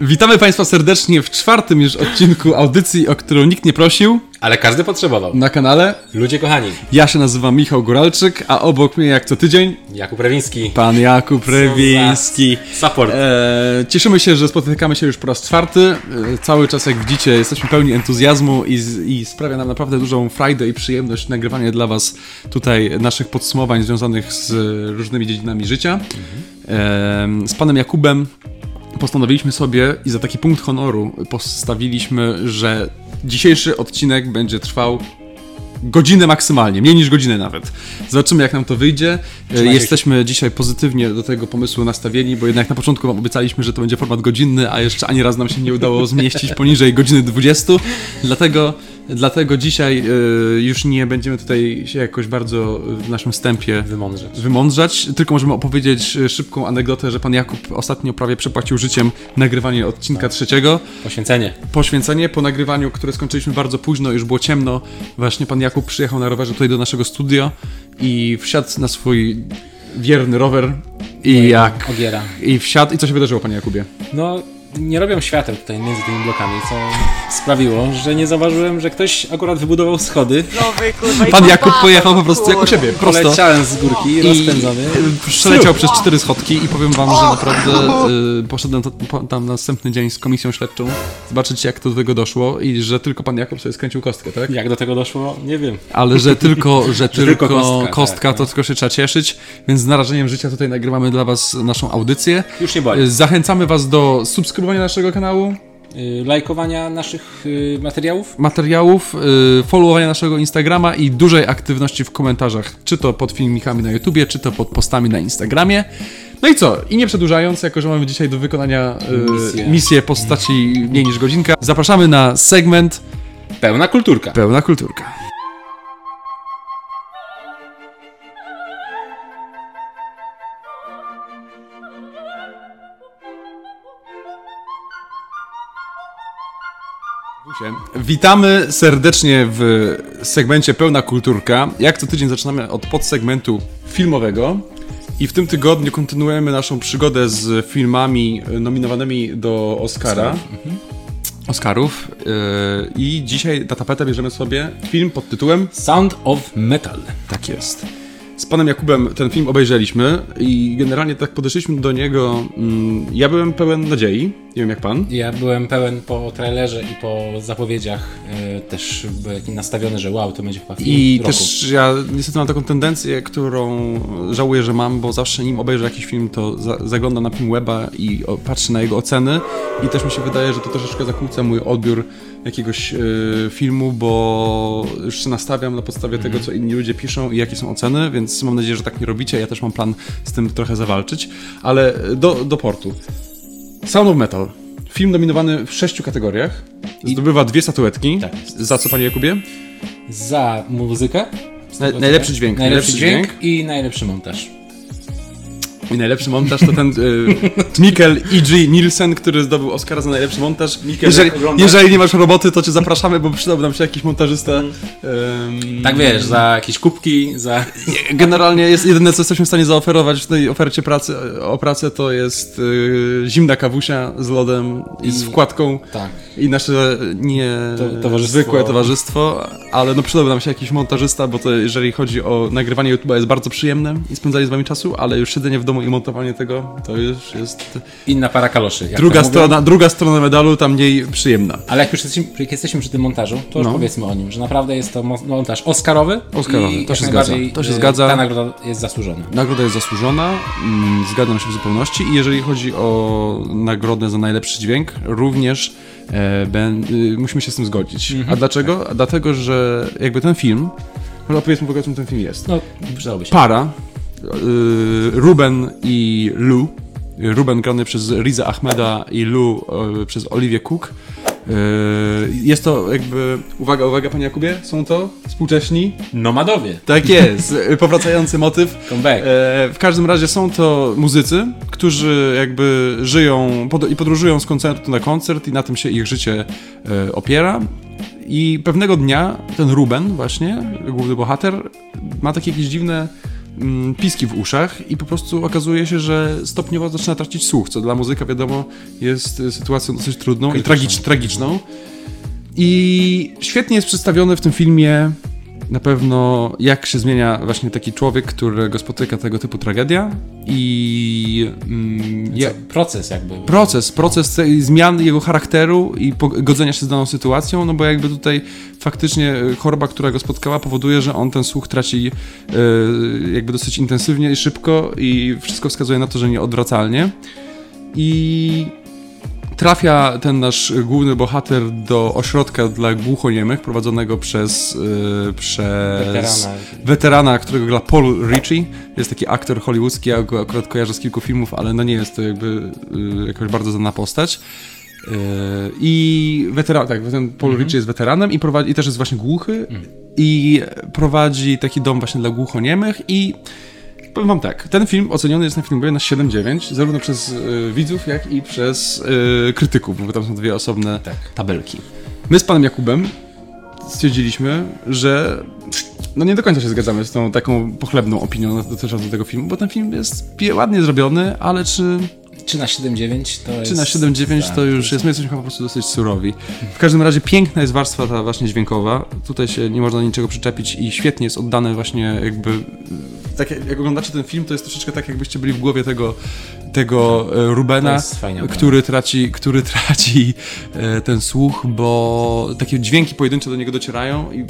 Witamy Państwa serdecznie w czwartym już odcinku audycji, o którą nikt nie prosił Ale każdy potrzebował. na kanale. Ludzie kochani, Ja się nazywam Michał Góralczyk, a obok mnie jak co tydzień Jakub Rewiński, pan Jakub Rewiński. support. E, cieszymy się, że spotykamy się już po raz czwarty. E, cały czas, jak widzicie, jesteśmy pełni entuzjazmu i, i sprawia nam naprawdę dużą frajdę i przyjemność nagrywanie dla Was tutaj naszych podsumowań związanych z różnymi dziedzinami życia. E, z panem Jakubem postanowiliśmy sobie i za taki punkt honoru postawiliśmy, że dzisiejszy odcinek będzie trwał godzinę maksymalnie, mniej niż godzinę nawet. Zobaczymy, jak nam to wyjdzie. E, Trzymajcie się. Jesteśmy dzisiaj pozytywnie do tego pomysłu nastawieni, bo jednak na początku wam obiecaliśmy, że to będzie format godzinny, a jeszcze ani raz nam się nie udało zmieścić poniżej godziny 20. Dlatego, dlatego dzisiaj e, już nie będziemy tutaj się jakoś bardzo w naszym wstępie Wymądrzeć. wymądrzać, tylko możemy opowiedzieć e, szybką anegdotę, że pan Jakub ostatnio prawie przepłacił życiem nagrywanie odcinka trzeciego. Poświęcenie. Poświęcenie po nagrywaniu, które skończyliśmy bardzo późno, już było ciemno. Właśnie pan Jakub przyjechał na rowerze tutaj do naszego studio i wsiadł na swój wierny rower i jak... Ogiera. I wsiadł. I co się wydarzyło, panie Jakubie? No, nie robią świateł tutaj między tymi blokami, co sprawiło, że nie zauważyłem, że ktoś akurat wybudował schody. Nowy, kurwa, i Pan Jakub pojechał po prostu jak u siebie, prosto. Poleciałem z górki, I rozpędzony. przeleciał przez cztery schodki i powiem wam, że naprawdę y, poszedłem to, po, tam następny dzień z komisją śledczą zobaczyć jak to do tego doszło i że tylko pan Jakub sobie skręcił kostkę, tak? Jak do tego doszło, nie wiem. Ale że tylko, że tylko, tylko kostka, kostka, tak, to tylko się trzeba cieszyć, więc z narażeniem życia tutaj nagrywamy dla was naszą audycję. Już nie boli. Zachęcamy was do subskrybowania naszego kanału, Y, Lajkowania naszych y, materiałów. materiałów, yy, followowania naszego Instagrama i dużej aktywności w komentarzach, czy to pod filmikami na YouTubie, czy to pod postami na Instagramie. No i co? I nie przedłużając, jako że mamy dzisiaj do wykonania Misję. misję postaci mniej niż godzinka, zapraszamy na segment Pełna kulturka. Pełna Kulturka. Witamy serdecznie w segmencie Pełna Kulturka. Jak co tydzień zaczynamy od podsegmentu filmowego. I w tym tygodniu kontynuujemy naszą przygodę z filmami nominowanymi do Oscara. Oscarów. Yy, I dzisiaj na tapetę bierzemy sobie film pod tytułem Sound of Metal. Tak jest. Z panem Jakubem ten film obejrzeliśmy i generalnie tak podeszliśmy do niego. Mm, ja byłem pełen nadziei, nie wiem jak pan. Ja byłem pełen po trailerze i po zapowiedziach y, też byłem nastawiony, że wow, to będzie chyba film I roku. też ja niestety mam taką tendencję, którą żałuję, że mam, bo zawsze nim obejrzę jakiś film, to za, zaglądam na film weba i patrzę na jego oceny i też mi się wydaje, że to troszeczkę zakłóca mój odbiór jakiegoś y, filmu, bo już się nastawiam na podstawie tego, co inni ludzie piszą i jakie są oceny, więc mam nadzieję, że tak nie robicie. Ja też mam plan z tym trochę zawalczyć, ale do, do portu. Sound of Metal. Film nominowany w sześciu kategoriach. Zdobywa dwie statuetki. Tak. Za co, panie Jakubie? Za muzykę. Na, najlepszy dźwięk. Najlepszy dźwięk i najlepszy montaż. I najlepszy montaż to ten y, Mikkel E.G. Nielsen, który zdobył Oscara za najlepszy montaż. jeżeli, jak oglądasz? jeżeli nie masz roboty, to cię zapraszamy, bo przydałby nam się jakiś montażysta. Ym, Tak wiesz, za jakieś kubki, za... Generalnie jest jedyne, co jesteśmy w stanie zaoferować w tej ofercie pracy, o pracę, to jest y, zimna kawusia z lodem i z I- wkładką Tak. i nasze nie To- towarzystwo. zwykłe towarzystwo, ale no przydałby nam się jakiś montażysta, bo to jeżeli chodzi o nagrywanie YouTube'a jest bardzo przyjemne i spędzanie z wami czasu, ale już siedzenie w domu i montowanie tego to już jest Inna para kaloszy. jak druga strona, druga strona medalu, tam mniej przyjemna. Ale jak już jesteśmy, jak jesteśmy przy tym montażu, to już No. powiedzmy o nim, że naprawdę jest to mo- montaż oscarowy. Oscarowy, i to się zgadza, to się y, zgadza. Ta nagroda jest zasłużona. Nagroda jest zasłużona, mm, zgadzam się w zupełności i jeżeli chodzi o nagrodę za najlepszy dźwięk, również e, ben, y, musimy się z tym zgodzić. Mhm. A dlaczego? Dlatego, że jakby ten film, może opowiedzmy w ogóle czym ten film jest. No, przydałoby się. Para, Ruben i Lou, Ruben grany przez Riza Ahmeda i Lou y, przez Olivię Cook. Y, Jest to jakby, uwaga, uwaga panie Jakubie, są to współcześni Nomadowie. tak jest, y, powracający motyw. Comeback. W każdym razie są to muzycy, którzy jakby żyją i podróżują z koncertu na koncert i na tym się ich życie opiera. I pewnego dnia ten Ruben właśnie, główny bohater, ma takie jakieś dziwne mm, piski w uszach i po prostu okazuje się, że stopniowo zaczyna tracić słuch, co dla muzyka wiadomo jest y, sytuacją dosyć trudną i tragicz, tragiczną. I świetnie jest przedstawione w tym filmie na pewno jak się zmienia właśnie taki człowiek, którego spotyka tego typu tragedia i mm, ja, proces jakby. Proces, proces zmian jego charakteru i godzenia się z daną sytuacją, no bo jakby tutaj faktycznie choroba, która go spotkała powoduje, że on ten słuch traci yy, jakby dosyć intensywnie i szybko i wszystko wskazuje na to, że nieodwracalnie. I trafia ten nasz główny bohater do ośrodka dla głuchoniemych prowadzonego przez, yy, przez weterana. weterana, którego gra Paul Ritchie. Jest taki aktor hollywoodzki, ja go akurat kojarzę z kilku filmów, ale no nie jest to jakby yy, jakoś bardzo znana postać. Yy, I weteran, tak, ten Paul -hmm. Ritchie jest weteranem i, prowadzi, i też jest właśnie głuchy mm. i prowadzi taki dom właśnie dla głuchoniemych i Powiem wam tak, ten film oceniony jest na Filmwebie na 7,9, zarówno przez y, widzów, jak i przez y, krytyków, bo tam są dwie osobne tak. tabelki. My z panem Jakubem stwierdziliśmy, że no nie do końca się zgadzamy z tą taką pochlebną opinią dotyczącą tego filmu, bo ten film jest ładnie zrobiony, ale czy czy na 7.9 to jest... Czy na 7.9 to już jest, my jesteśmy po prostu dosyć surowi. W każdym razie piękna jest warstwa ta właśnie dźwiękowa. Tutaj się nie można niczego przyczepić i świetnie jest oddane właśnie jakby... Tak jak oglądacie ten film, to jest troszeczkę tak, jakbyście byli w głowie tego, tego e, Rubena, który traci, który traci e, ten słuch, bo takie dźwięki pojedyncze do niego docierają i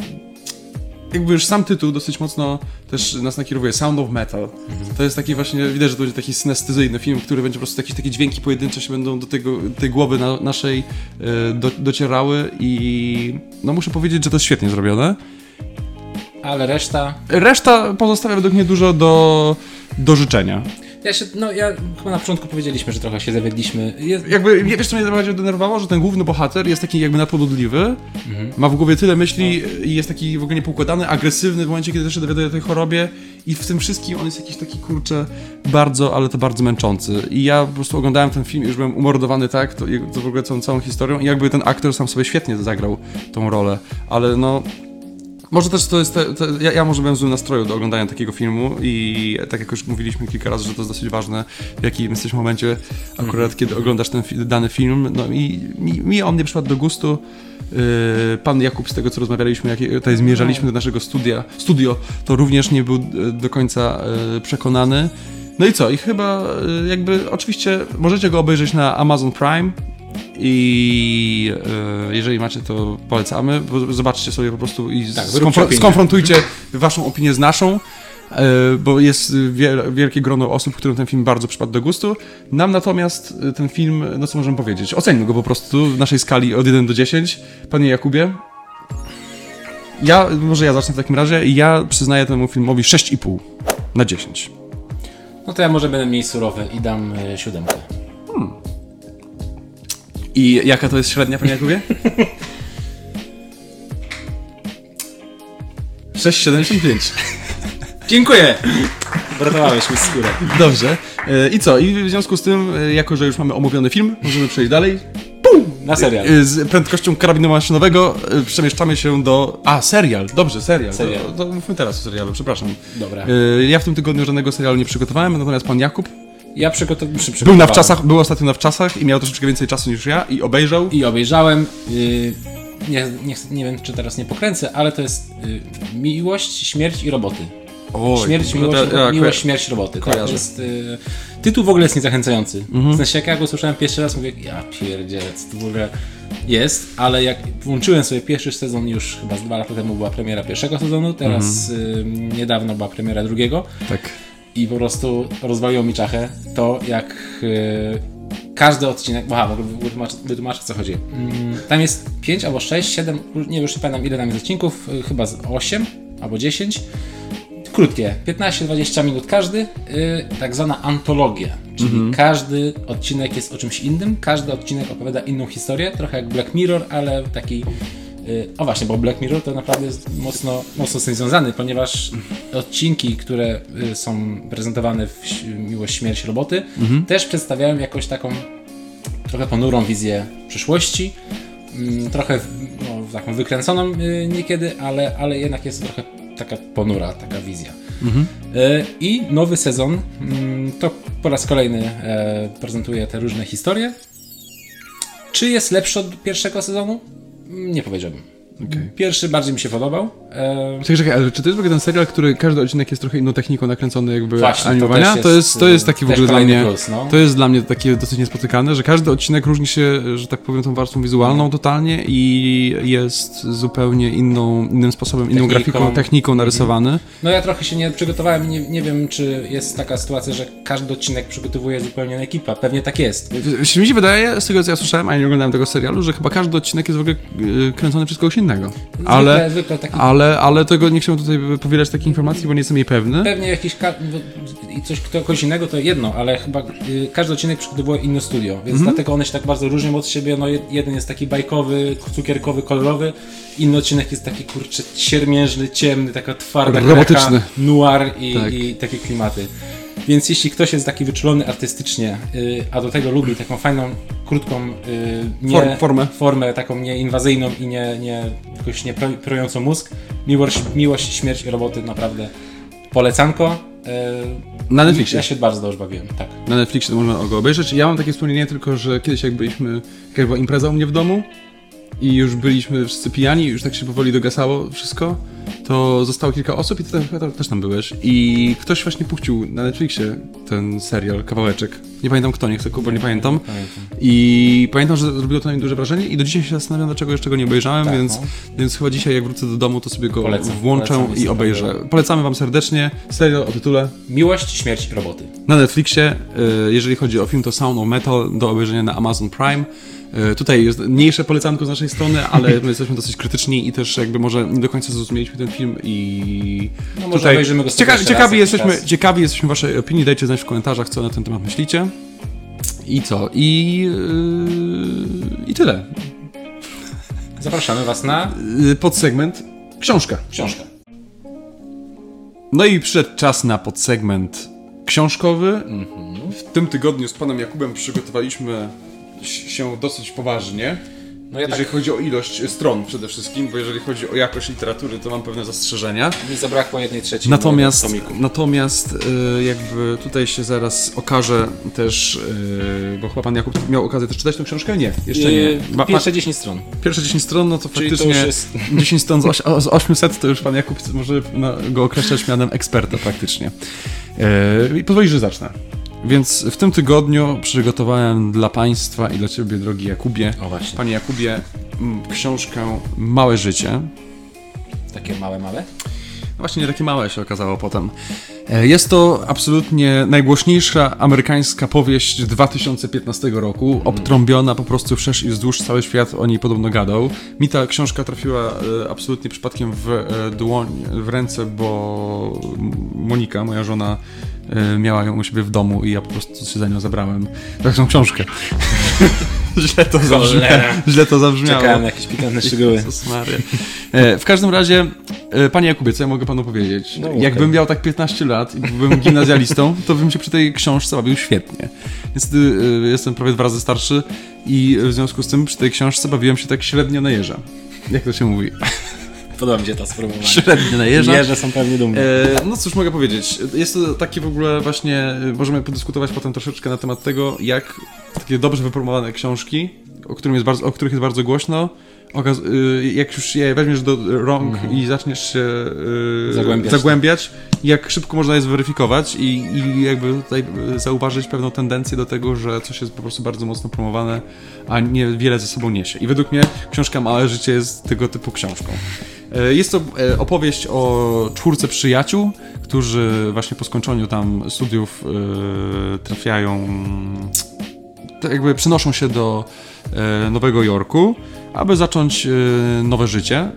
jakby już sam tytuł dosyć mocno też nas nakierowuje. Sound of Metal. Mhm. To jest taki właśnie, widać, że to będzie taki synestezyjny film, który będzie po prostu jakieś takie dźwięki pojedyncze się będą do tego, tej głowy na, naszej e, do, docierały i no muszę powiedzieć, że to jest świetnie zrobione. Ale reszta? Reszta pozostawia według mnie dużo do, do życzenia. Ja się, no ja chyba na początku powiedzieliśmy, że trochę się zawiedliśmy. Jest... Jakby, wiesz co mnie najbardziej denerwowało? Że ten główny bohater jest taki jakby nadpobudliwy, mhm. ma w głowie tyle myśli no. i jest taki w ogóle niepoukładany, agresywny w momencie, kiedy też się dowiaduje o tej chorobie i w tym wszystkim on jest jakiś taki, kurczę, bardzo, ale to bardzo męczący. I ja po prostu oglądałem ten film i już byłem umordowany tak, to, to w ogóle całą, całą historią i jakby ten aktor sam sobie świetnie zagrał tą rolę, ale no może też to jest. Te, te, ja, ja, może byłem w złym nastroju do oglądania takiego filmu i tak jak już mówiliśmy kilka razy, że to jest dosyć ważne, w jakim jesteś momencie, akurat mm. kiedy oglądasz ten dany film. No i mi, mi on nie przypadł do gustu. Yy, pan Jakub, z tego co rozmawialiśmy, jak tutaj zmierzaliśmy do naszego studia, studio, to również nie był yy, do końca yy, przekonany. No i co? I chyba yy, jakby oczywiście możecie go obejrzeć na Amazon Prime i e, jeżeli macie, to polecamy. Zobaczcie sobie po prostu i tak, skonfr skonfrontujcie waszą opinię z naszą, e, bo jest wielkie grono osób, którym ten film bardzo przypadł do gustu. Nam natomiast ten film, no co możemy powiedzieć, oceńmy go po prostu w naszej skali od 1 do 10. Panie Jakubie? Ja, może ja zacznę w takim razie. Ja przyznaję temu filmowi 6,5 na 10. No to ja może będę mniej surowy i dam e, siódemkę. Hmm. I jaka to jest średnia, panie Jakubie? 6,75. Dziękuję! Bratowałeś mi skórę. Dobrze. E, I co? I w związku z tym, e, jako że już mamy omówiony film, możemy przejść dalej. Pum! Na serial. E, z prędkością karabinu maszynowego przemieszczamy się do... A, serial. Dobrze, serial. serial. To, to mówmy teraz o serialu, przepraszam. Dobra. Ja w tym tygodniu żadnego serialu nie przygotowałem, natomiast pan Jakub ja przygotow... przygotowałem. Był na wczasach, był ostatnio na wczasach i miał troszeczkę więcej czasu niż ja i obejrzał. I obejrzałem. Yy, nie, nie, nie wiem, czy teraz nie pokręcę, ale to jest yy, Miłość, Śmierć i Roboty. Oj, śmierć, miłość, to, ja, miłość śmierć, roboty. Tak, to jest, y, tytuł w ogóle jest niezachęcający. Mhm. W sensie, jak ja go słyszałem pierwszy raz, mówię, ja pierdzie, co to w ogóle jest, ale jak włączyłem sobie pierwszy sezon, już chyba z dwa lata temu była premiera pierwszego sezonu, teraz mhm. y, niedawno była premiera drugiego. Tak i po prostu rozwaliło mi czachę to, jak yy, każdy odcinek, aha, mogę wytłumaczyć, wytłumaczyć co chodzi. Yy, tam jest 5 albo 6, 7, nie już nie pamiętam ile tam jest odcinków, yy, chyba z 8 albo 10. Krótkie, 15-20 minut każdy, y, tak zwana antologia, czyli mm -hmm. każdy odcinek jest o czymś innym, każdy odcinek opowiada inną historię, trochę jak Black Mirror, ale taki o właśnie, bo Black Mirror to naprawdę jest mocno, mocno z tym związany, ponieważ odcinki, które y, są prezentowane w Miłość, Śmierć Roboty, mhm. też przedstawiają jakąś taką trochę ponurą wizję przyszłości, mm, trochę no, taką wykręconą y, niekiedy, ale, ale jednak jest trochę taka ponura, taka wizja. E, I nowy sezon mm, to po raz kolejny e, prezentuje te różne historie. Czy jest lepszy od pierwszego sezonu? Nie powiedziałbym. Okej. Pierwszy bardziej mi się podobał. E, Czekaj, czekaj, ale czy to jest w ogóle ten serial, który każdy odcinek jest trochę inną techniką nakręcony jakby Właśnie, to animowania? To jest, jest, to jest taki w ogóle dla mnie, plus, no. to jest dla mnie takie dosyć niespotykane, że każdy odcinek różni się, że tak powiem, tą warstwą wizualną totalnie i jest zupełnie inną, innym sposobem, inną Techniką. grafiką, techniką narysowany. No ja trochę się nie przygotowałem i nie, nie wiem, czy jest taka sytuacja, że każdy odcinek przygotowuje zupełnie ekipa. Pewnie tak jest. W- Mi się wydaje, z tego co ja słyszałem, a nie oglądałem tego serialu, że chyba każdy odcinek jest w ogóle y, kręcony przez kogoś innego. Ale, Zwykle, zwykle taki ale, ale tego nie chciałem tutaj powielać takiej informacji, bo nie jestem jej pewny. Pewnie jakiś ka- i coś kto, kogoś innego to jedno, ale chyba y, każdy odcinek przygotowuje inne studio, więc Mhm. dlatego one się tak bardzo różnią od siebie. No, jed- jeden jest taki bajkowy, cukierkowy, kolorowy, inny odcinek jest taki kurczę siermiężny, ciemny, taka twarda Robotyczny. krecha, noir i, Tak. i takie klimaty. Więc jeśli ktoś jest taki wyczulony artystycznie, y, a do tego lubi taką fajną, krótką, y, nie, Form- formę. formę taką nieinwazyjną i nie, nie jakoś nie pro- prującą mózg, miłość, miłość, śmierć i roboty naprawdę polecanko. Y, Na Netflixie. Ja się bardzo dobrze bawiłem, tak. Na Netflixie to można go obejrzeć. Ja mam takie wspomnienie tylko, że kiedyś jak byliśmy, jak była impreza u mnie w domu i już byliśmy wszyscy pijani, już tak się powoli dogasało wszystko, to zostało kilka osób i ty tam- chyba też tam byłeś i ktoś właśnie puścił na Netflixie ten serial, kawałeczek. Nie pamiętam kto, nie chcę, bo nie pamiętam. I pamiętam, że zrobiło to na mnie duże wrażenie i do dzisiaj się zastanawiam, dlaczego jeszcze go nie obejrzałem, Tak, więc, no. więc chyba dzisiaj jak wrócę do domu, to sobie go Polecam, włączę polecam, i obejrzę. Polecamy wam serdecznie. Serial o tytule Miłość, śmierć i roboty. na Netflixie. y, Jeżeli chodzi o film, to Sound of Metal do obejrzenia na Amazon Prime. Y, Tutaj jest mniejsze polecanko z naszej strony, ale my jesteśmy dosyć krytyczni i też jakby może nie do końca zrozumieliśmy ten film i No może obejrzymy go sobie cieka ciekawi, jesteśmy, ciekawi jesteśmy waszej opinii, dajcie znać w komentarzach, co na ten temat myślicie. I co? I, yy, i tyle. Zapraszamy Was na Yy, Podsegment książka. książkę. No i przyszedł czas na podsegment książkowy. W tym tygodniu z panem Jakubem przygotowaliśmy się dosyć poważnie. No ja tak Jeżeli chodzi o ilość stron przede wszystkim, bo jeżeli chodzi o jakość literatury, to mam pewne zastrzeżenia. mi zabrakło jednej trzeciej Natomiast, natomiast y, jakby tutaj się zaraz okaże też, y, bo chyba pan Jakub miał okazję też czytać tę książkę? Nie, jeszcze nie. Yy, Ma, Pierwsze 10 stron. pierwsze 10 stron, no to Czyli to faktycznie już jest- 10 stron z, oś, z 800 to już pan Jakub może go określać mianem eksperta praktycznie. E, I pozwolisz, że zacznę. Więc w tym tygodniu przygotowałem dla Państwa i dla Ciebie, drogi Jakubie, O właśnie. Panie Jakubie, książkę Małe Życie. Takie małe, małe. Właśnie nie takie małe się okazało potem. E, Jest to absolutnie najgłośniejsza amerykańska powieść 2015 roku, obtrąbiona po prostu wszerz i wzdłuż, cały świat o niej podobno gadał. Mi ta książka trafiła e, absolutnie przypadkiem w e, dłoń, w ręce, bo Monika, moja żona, miała ją u siebie w domu i ja po prostu się za nią zabrałem. Taką książkę. źle to. Cholera. Źle to zabrzmiało. Czekałem na jakieś pikantne szczegóły. Jezus Maria. E, W każdym razie, e, panie Jakubie, co ja mogę panu powiedzieć? No, okej. Jakbym miał tak 15 lat i byłem gimnazjalistą, to bym się przy tej książce bawił świetnie. Niestety e, jestem prawie dwa razy starszy i w związku z tym przy tej książce bawiłem się tak średnio na jeża. Jak to się mówi? Podoba mi się to sformułowanie. Średnio na jeża. Jeże są pewnie dumne. E, no cóż mogę powiedzieć. Jest to taki w ogóle właśnie, e, możemy podyskutować potem troszeczkę na temat tego, jak takie dobrze wypromowane książki, o, którym jest bardzo, o których jest bardzo głośno, y, jak już je weźmiesz do rąk i zaczniesz się y, Zagłębiać. zagłębiać, jak szybko można je zweryfikować i, i jakby tutaj zauważyć pewną tendencję do tego, że coś jest po prostu bardzo mocno promowane, a niewiele ze sobą niesie. I według mnie książka Małe Życie jest tego typu książką. E, Jest to e, opowieść o czwórce przyjaciół, którzy właśnie po skończeniu tam studiów e, trafiają, tak jakby przenoszą się do Nowego Jorku, aby zacząć nowe życie.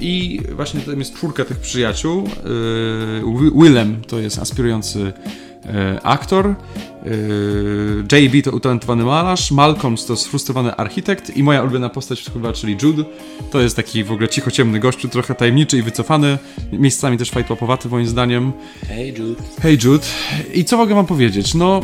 I właśnie tam jest czwórka tych przyjaciół. Wi- Willem to jest aspirujący aktor, e, JB to utalentowany malarz, Malcolm to sfrustrowany architekt i moja ulubiona postać chyba, czyli Jude, to jest taki w ogóle cichociemny gościu, trochę tajemniczy i wycofany, miejscami też fajtłapowaty moim zdaniem. Hej Jude. Hej Jude, i co mogę wam powiedzieć? No,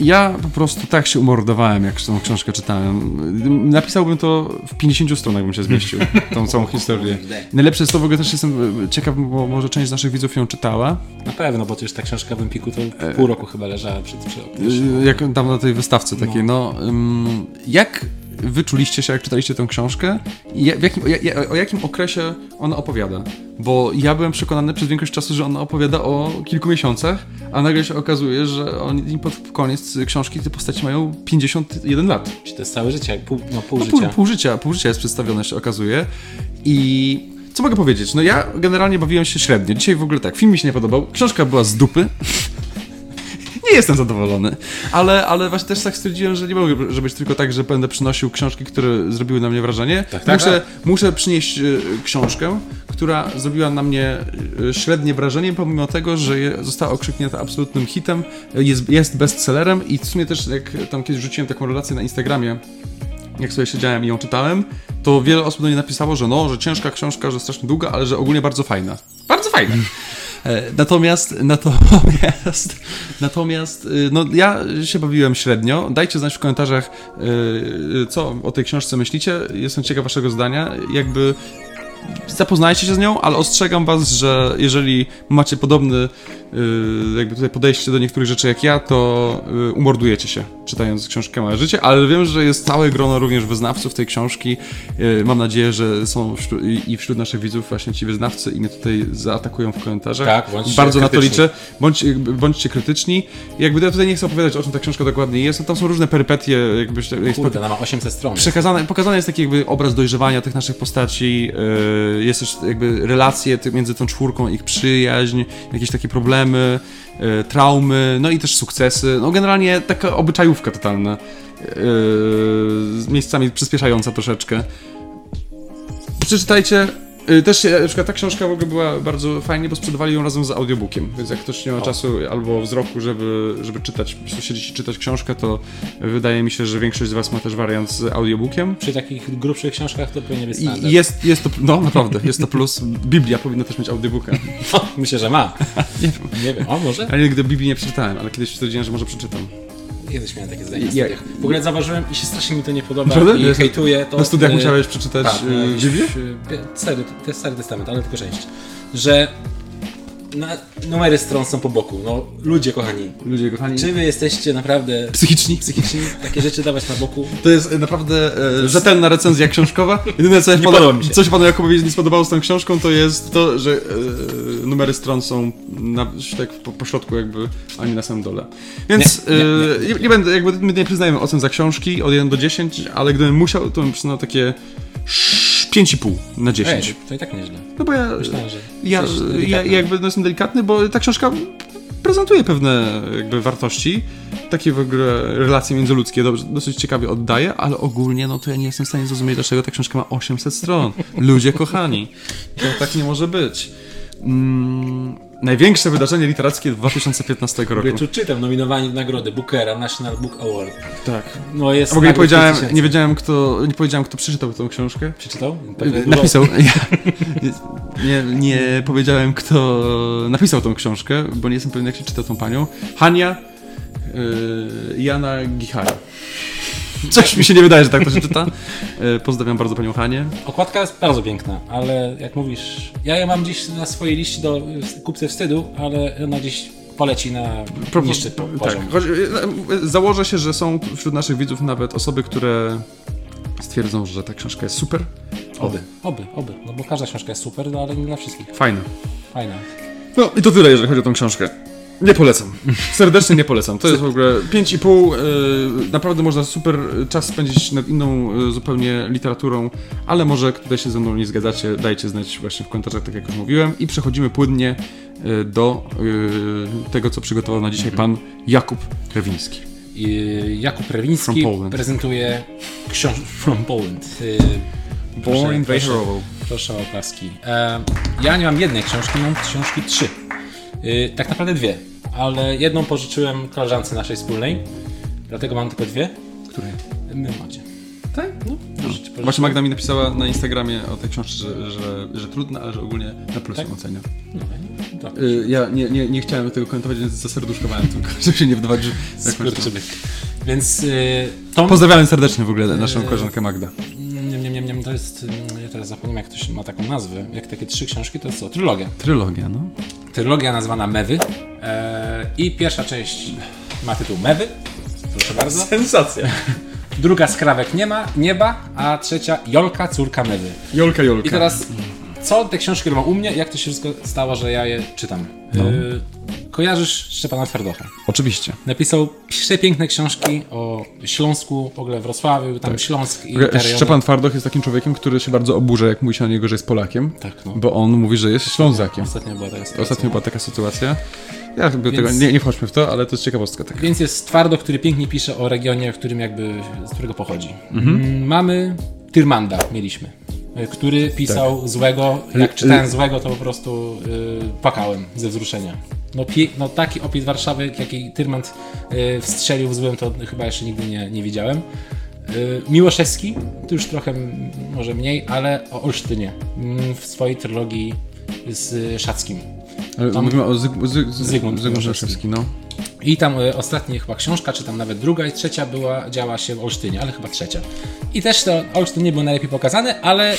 Ja po prostu tak się umordowałem, jak tą książkę czytałem. Napisałbym to w 50 stronach, bym się zmieścił, tą całą historię. Najlepsze jest to, w ogóle też jestem ciekaw, bo może część z naszych widzów ją czytała. Na pewno, bo to już ta książka w Empiku to pół roku chyba leżała przed, przed Y, Jak tam na tej wystawce takiej, no. ym, jak wyczuliście się, jak czytaliście tę książkę i jakim, o, ja- o jakim okresie ona opowiada? Bo ja byłem przekonany przez większość czasu, że ona opowiada o kilku miesiącach, a nagle się okazuje, że oni pod koniec książki te postaci mają 51 lat. Czy to jest całe życie, pół, no pół No, życia. pół, pół życia, pół życia jest przedstawione, się okazuje. I co mogę powiedzieć? No ja generalnie bawiłem się średnio. Dzisiaj w ogóle tak, film mi się nie podobał, książka była z dupy. Nie jestem zadowolony, ale, ale właśnie też tak stwierdziłem, że nie mogę że być tylko tak, że będę przynosił książki, które zrobiły na mnie wrażenie. Tak, tak, muszę, muszę przynieść e, książkę, która zrobiła na mnie e, średnie wrażenie, pomimo tego, że została okrzyknięta absolutnym hitem, e, jest, jest bestsellerem i w sumie też jak tam kiedyś rzuciłem taką relację na Instagramie, jak sobie siedziałem i ją czytałem, to wiele osób do mnie napisało, że no, że ciężka książka, że strasznie długa, ale że ogólnie bardzo fajna. Bardzo fajna. E, Natomiast, natomiast, natomiast, y, no ja się bawiłem średnio. Dajcie znać w komentarzach, y, co o tej książce myślicie. Jestem ciekaw waszego zdania. Jakby zapoznajcie się z nią, ale ostrzegam was, że jeżeli macie podobny y, jakby tutaj podejście do niektórych rzeczy jak ja, to y, umordujecie się czytając książkę Małe Życie, ale wiem, że jest całe grono również wyznawców tej książki. Y, Mam nadzieję, że są wśród, i wśród naszych widzów właśnie ci wyznawcy i mnie tutaj zaatakują w komentarzach. Tak, bądźcie Bardzo na to krytyczni. liczę. Bądź, bądźcie krytyczni. Jakby ja tutaj nie chcę opowiadać o czym ta książka dokładnie jest, no tam są różne perypetie, jakby jest Kurde, ona ma 800 stron. przekazane, pokazany jest taki jakby obraz dojrzewania tych naszych postaci, jest też jakby relacje między tą czwórką, ich przyjaźń, jakieś takie problemy, yy, traumy, no i też sukcesy, no generalnie taka obyczajówka totalna, yy, z miejscami przyspieszająca troszeczkę. Przeczytajcie. Yy, Też na przykład ta książka w ogóle była bardzo fajnie, bo sprzedawali ją razem z audiobookiem, więc jak ktoś nie ma czasu albo wzroku, żeby, żeby czytać, po prostu siedzieć i czytać książkę, to wydaje mi się, że większość z was ma też wariant z audiobookiem. Przy takich grubszych książkach to powinien być standard. jest, jest to, no naprawdę, jest to plus. Biblia powinna też mieć audiobooka. No, myślę, że ma. Nie wiem. Nie wiem, o może? Ja nigdy Biblii nie przeczytałem, ale kiedyś stwierdziłem, że może przeczytam. Kiedyś miałem takie zdanie na studiach. W ogóle zauważyłem i się strasznie mi to nie podoba Prawda? i hejtuję to. Na studiach y, musiałeś przeczytać tak, y, Biblię? y, Stary, to jest stary testament, ale tylko część. Że na, numery stron są po boku. No, ludzie kochani, Ludzie kochani. czy wy jesteście naprawdę Psychiczni. psychiczni, takie rzeczy dawać na boku? To jest e, naprawdę e, rzetelna recenzja książkowa. Jedyne co, Nie podoba mi się. coś panu Jakubowi nie spodobało z tą książką, to jest to, że e, numery stron są na, tak po, po środku jakby, a nie na samym dole. Więc Nie, nie, nie, nie będę, jakby my nie przyznajemy ocen za książki od 1 do 10, ale gdybym musiał, to bym przyznał takie 5,5 na 10. Ej, to i tak nieźle. No bo ja, Myślałem, że ja, ja jakby no jestem delikatny, bo ta książka prezentuje pewne jakby wartości, takie w ogóle relacje międzyludzkie dobrze, dosyć ciekawie oddaje, ale ogólnie no to ja nie jestem w stanie zrozumieć, dlaczego ta książka ma 800 stron. Ludzie kochani, to tak nie może być. Mm, największe wydarzenie literackie 2015 roku. Ja tu czytam nominowani w nagrody Bookera, National Book Award. Tak. No jest A w ogóle nie powiedziałem, 5000. nie wiedziałem kto, nie powiedziałem kto przeczytał tę książkę. Przeczytał? Pewnie dużo- Napisał. Ja, nie, nie powiedziałem, kto napisał tą książkę, bo nie jestem pewien, jak się czyta tą panią. Hania y, Jana Gichara. Coś mi się nie wydaje, że tak to się czyta. Y, pozdrawiam bardzo panią Hanię. Okładka jest bardzo piękna, ale jak mówisz, ja ją mam gdzieś na swojej liście do kupce wstydu, ale ona gdzieś poleci na niższy po, poziom. tak, choć, y, założę się, że są wśród naszych widzów nawet osoby, które stwierdzą, że ta książka jest super. Oby, oby, oby, no bo każda książka jest super, no ale nie dla wszystkich. Fajna. Fajna. No i to tyle, jeżeli chodzi o tą książkę. Nie polecam. Serdecznie nie polecam. To jest w ogóle 5,5. Yy, naprawdę można super czas spędzić nad inną yy, zupełnie literaturą, ale może tutaj się ze mną nie zgadzacie, dajcie znać właśnie w komentarzach, tak jak już mówiłem. I przechodzimy płynnie yy, do yy, tego, co przygotował na dzisiaj pan Jakub Krewiński. I Jakub Rewiński Poland. prezentuje książkę From Poland. Y, Born proszę, Beharowo. proszę o oklaski. E, ja nie mam jednej książki, mam książki trzy. Y, tak naprawdę dwie, ale jedną pożyczyłem koleżance naszej wspólnej, dlatego mam tylko dwie. Której? My macie. Tak? No, pożyczyć. Właśnie Magda mi napisała na Instagramie o tej książce, że, że, że trudna, ale że ogólnie na plus Tak? ją ocenia. No, dobra. Y, ja nie, nie, nie chciałem tego komentować, więc zaserduszkowałem tylko, żeby się nie wydawać, że... Skurczybyk. Więc y, Tom... Pozdrawiam serdecznie w ogóle naszą koleżankę Magdę. Nie, nie, nie, nie, to jest... y, Ja teraz zapomniałem, jak to się ma taką nazwę. Jak takie trzy książki, to jest co? Trylogia. Trylogia, no. Trylogia nazwana Mewy. E, I pierwsza część ma tytuł Mewy. Proszę bardzo. Sensacja. Druga Skrawek nie ma, nieba, a trzecia Jolka, córka Mewy. Jolka, Jolka. I teraz, co te książki robią u mnie? Jak to się wszystko stało, że ja je czytam? No. Y, kojarzysz Szczepana Twardocha? Oczywiście. Napisał przepiękne książki o Śląsku, w ogóle Wrocławiu, tam Śląsk i te. Szczepan Twardoch jest takim człowiekiem, który się bardzo oburza, jak mówi się o niego, że jest Polakiem. Tak, no. Bo on mówi, że jest Ślązakiem. Ostatnio była taka sytuacja. Ostatnio była taka sytuacja. Ja Więc- tego, nie, nie wchodźmy w to, ale to jest ciekawostka taka. Więc jest Twardo, który pięknie pisze o regionie, w którym jakby, z którego pochodzi. Mm, Mamy Tyrmanda, mieliśmy, który pisał Tak. złego. Jak czytałem złego, to po prostu y, płakałem ze wzruszenia. No, pie, no taki opis Warszawy, jaki Tyrmand y, wstrzelił w złym, to chyba jeszcze nigdy nie, nie widziałem. Y, Miłoszewski, to już trochę może mniej, ale o Olsztynie mm, w swojej trylogii z Szackim. Ale tam- mówimy o Zyg, Zyg, Zygmunt no. I tam y, ostatnia chyba książka, czy tam nawet druga i trzecia była, działa się w Olsztynie, ale chyba trzecia. I też to Olsztyn nie był najlepiej pokazany, ale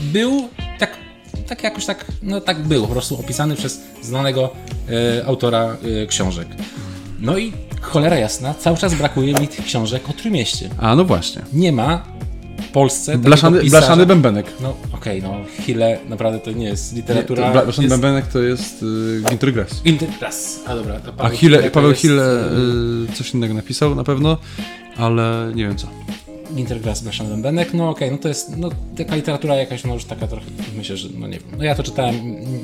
był tak, tak jakoś tak, no tak był, po prostu opisany przez znanego y, autora y, książek. No i cholera jasna, cały czas brakuje mi tych książek o Trójmieście. A, no właśnie. Nie ma Polsce Blaszany, pisarza. blaszany bębenek. No okej, no Hille naprawdę to nie jest literatura. Bla- Blaszany jest... bębenek to jest y, Ginter Grass. A dobra, to A Paweł Hille, to Paweł jest, Hille y, y, coś innego napisał na pewno, ale nie wiem co. Intergrass Blaszany Bębenek, no okej, no to jest, no taka literatura jakaś, no już taka trochę, myślę, że, no nie wiem, no ja to czytałem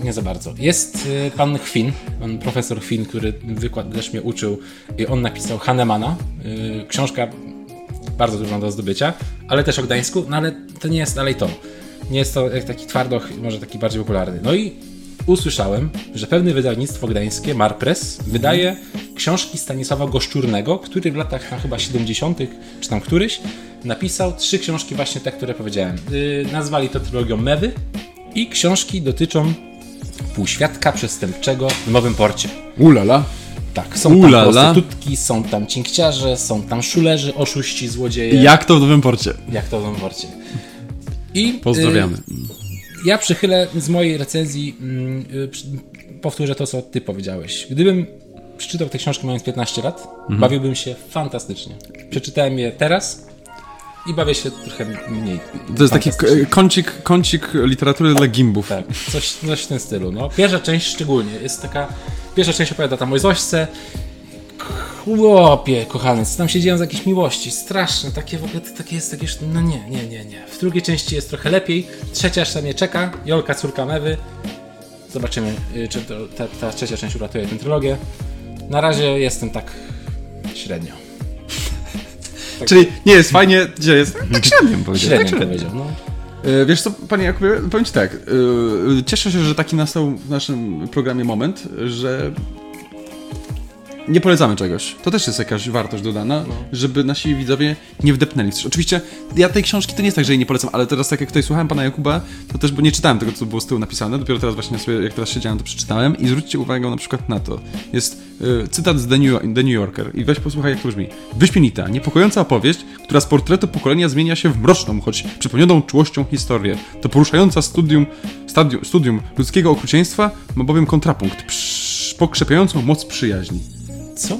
nie za bardzo. Jest y, pan Chwin, pan profesor Chwin, który wykład też mnie uczył i on napisał Hahnemana, y, książka bardzo trudna do zdobycia, ale też o Gdańsku, no ale to nie jest dalej to. Nie jest to taki twardoch, może taki bardziej popularny. No i usłyszałem, że pewne wydawnictwo gdańskie, Marpress, wydaje książki Stanisława Goszczurnego, który w latach tam chyba 70., czy tam któryś, napisał trzy książki właśnie te, które powiedziałem. Yy, nazwali to trylogią Mewy i książki dotyczą półświadka przestępczego w Nowym Porcie. Ulala. Tak, są tam Ulala. prostytutki, są tam cinkciarze, są tam szulerzy, oszuści, złodzieje. Jak to w Nowym Porcie? Jak to w Nowym Porcie. I Pozdrawiamy. y, ja przychylę z mojej recenzji, mm, y, przy- powtórzę to, co ty powiedziałeś. Gdybym przeczytał te książki mając 15 lat, Mhm. bawiłbym się fantastycznie. Przeczytałem je teraz i bawię się trochę mniej. To jest taki kącik, kącik literatury dla gimbów. Tak, coś, coś w tym stylu. No, pierwsza część szczególnie jest taka. Pierwsza część opowiada tam o Zośce. Chłopie, kochany, co tam się dzieją z jakieś miłości, straszne, takie w ogóle, takie jest jakieś, no nie, nie, nie, nie. W drugiej części jest trochę lepiej, trzecia jeszcze mnie czeka, Jolka, córka Mewy. Zobaczymy, y, czy to, ta, ta trzecia część uratuje tę trylogię. Na razie jestem tak średnio. Czyli nie jest fajnie, gdzie jest? Tak średnio bym powiedział. Średnio tak średnio. powiedział, no. E, Wiesz co, panie Jakubie, powiem ci tak. e, Cieszę się, że taki nastał w naszym programie moment, że nie polecamy czegoś. To też jest jakaś wartość dodana, żeby nasi widzowie nie wdepnęli w coś. Oczywiście ja tej książki to nie jest tak, że jej nie polecam, ale teraz tak jak tutaj słuchałem pana Jakuba, to też, bo nie czytałem tego, co było z tyłu napisane, dopiero teraz właśnie sobie, jak teraz siedziałem, to przeczytałem i zwróćcie uwagę na przykład na to. Jest e, cytat z The New, The New Yorker i weź posłuchaj, jak to brzmi. Wyśmienita, niepokojąca opowieść, która z portretu pokolenia zmienia się w mroczną, choć przypomnioną czułością historię. To poruszająca studium, stadium, studium ludzkiego okrucieństwa ma bowiem kontrapunkt, pokrzepiającą moc przyjaźni. Co?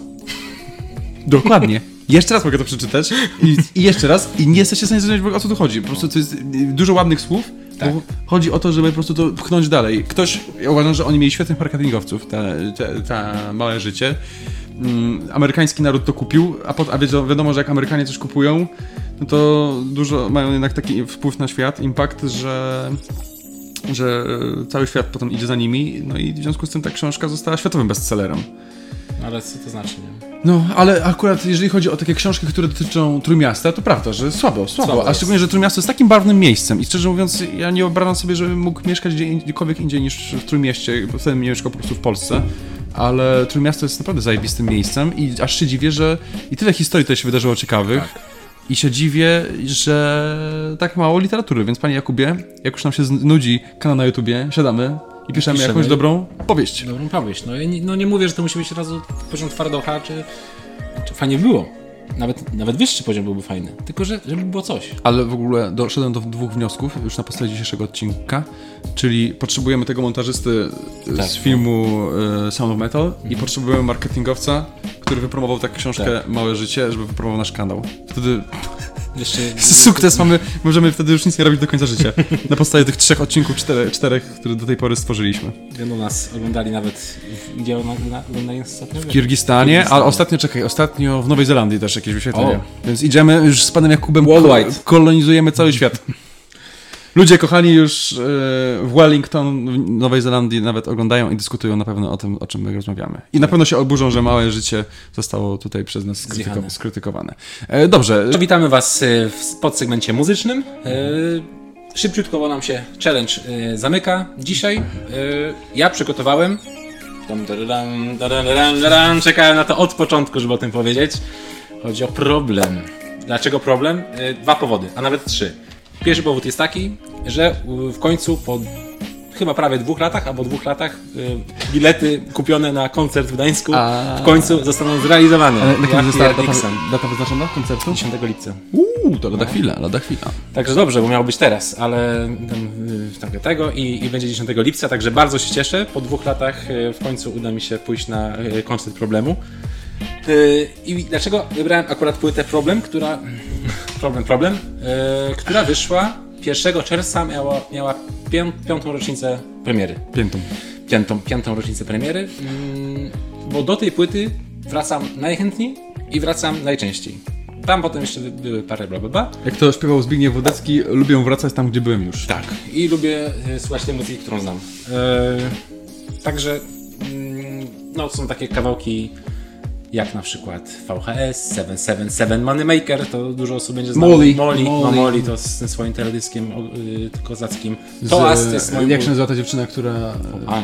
Dokładnie. Jeszcze raz mogę to przeczytać i, i jeszcze raz i nie jesteście w stanie zrozumieć, o co tu chodzi. Po prostu to jest y, dużo ładnych słów. Tak. Chodzi o to, żeby po prostu to pchnąć dalej. Ktoś, ja uważam, że oni mieli świetnych marketingowców, ta, ta, ta małe życie. Mm, amerykański naród to kupił, a, pot, a wiedzą, wiadomo, że jak Amerykanie coś kupują, no to dużo mają jednak taki wpływ na świat, impact, że że e, cały świat potem idzie za nimi, no i w związku z tym ta książka została światowym bestsellerem. Ale co to znaczy, nie? No, ale akurat jeżeli chodzi o takie książki, które dotyczą Trójmiasta, to prawda, że słabo, słabo. Słabo a szczególnie, że Trójmiasto jest takim barwnym miejscem i szczerze mówiąc, ja nie wyobrażam sobie, żebym mógł mieszkać gdzie, gdziekolwiek indziej niż w Trójmieście, bo wtedy nie mieszkał po prostu w Polsce. Ale Trójmiasto jest naprawdę zajebistym miejscem i aż się dziwię, że i tyle historii tutaj się wydarzyło ciekawych. I się dziwię, że tak mało literatury, więc panie Jakubie, jak już nam się nudzi kanał na YouTubie, siadamy i piszemy, Piszemy. jakąś dobrą powieść. Dobrą powieść. No, ja nie, no nie mówię, że to musi być od razu poziom twardocha, czy, czy fajnie było. Nawet, nawet wyższy poziom byłby fajny. Tylko, że żeby było coś. Ale w ogóle doszedłem do dwóch wniosków już na podstawie dzisiejszego odcinka, czyli potrzebujemy tego montażysty e, Tak. z filmu e, Sound of Metal i potrzebujemy marketingowca, który wypromował tak książkę Tak. Małe Życie, żeby wypromował nasz kanał. Wtedy Jeszcze sukces mamy, możemy wtedy już nic nie robić do końca życia. Na podstawie tych trzech odcinków, czterech, czterech które do tej pory stworzyliśmy. będą nas oglądali nawet. w- Gdzie oglądali nas ostatnio? W Kirgistanie, Kirgistanie. ale ostatnio, czekaj, ostatnio w Nowej Zelandii też jakieś wyświetlenie. O. Więc idziemy już z panem Jakubem, Worldwide. kolonizujemy cały świat. Ludzie kochani już e, w Wellington, w Nowej Zelandii nawet oglądają i dyskutują na pewno o tym, o czym my rozmawiamy. I na pewno się oburzą, że małe życie zostało tutaj przez nas skrytyko- skrytykowane. E, dobrze, To witamy Was y, w podsegmencie muzycznym. Szybciutko, bo nam się challenge zamyka. Dzisiaj ja przygotowałem. Czekałem na to od początku, żeby o tym powiedzieć. Chodzi o problem. Dlaczego problem? Dwa powody, a nawet trzy. Pierwszy powód jest taki, że y, w końcu po chyba prawie dwóch latach, albo dwóch latach y, bilety kupione na koncert w Gdańsku A. w końcu zostaną zrealizowane. Ale na kiedy Ja została data, data wyznaczona koncertu? 10 lipca. Uuu, to lada chwila, lada chwila. Także dobrze, bo miało być teraz, ale tam, y, tam tego i, i będzie 10 lipca, także bardzo się cieszę. Po dwóch latach y, w końcu uda mi się pójść na koncert problemu. I dlaczego wybrałem akurat płytę Problem, która. Problem, problem, y, która wyszła 1 czerwca, miała, miała pię, piątą rocznicę premiery. Piętą. Piątą, piątą rocznicę premiery, mm, bo do tej płyty wracam najchętniej i wracam najczęściej. Tam potem jeszcze by- były parę bla bla bla. Jak to śpiewał Zbigniew Wodecki, lubię wracać tam, gdzie byłem już. Tak. I lubię e, słuchać tej muzyki, którą znam. E, także mm, no, są takie kawałki jak na przykład VHS, 777 Moneymaker, to dużo osób będzie znało. Molly. Molly, No, Molly. Molly to z tym swoim teledyskiem o, y, kozackim. Toast to jest moim... jak się nazywa ta dziewczyna, która...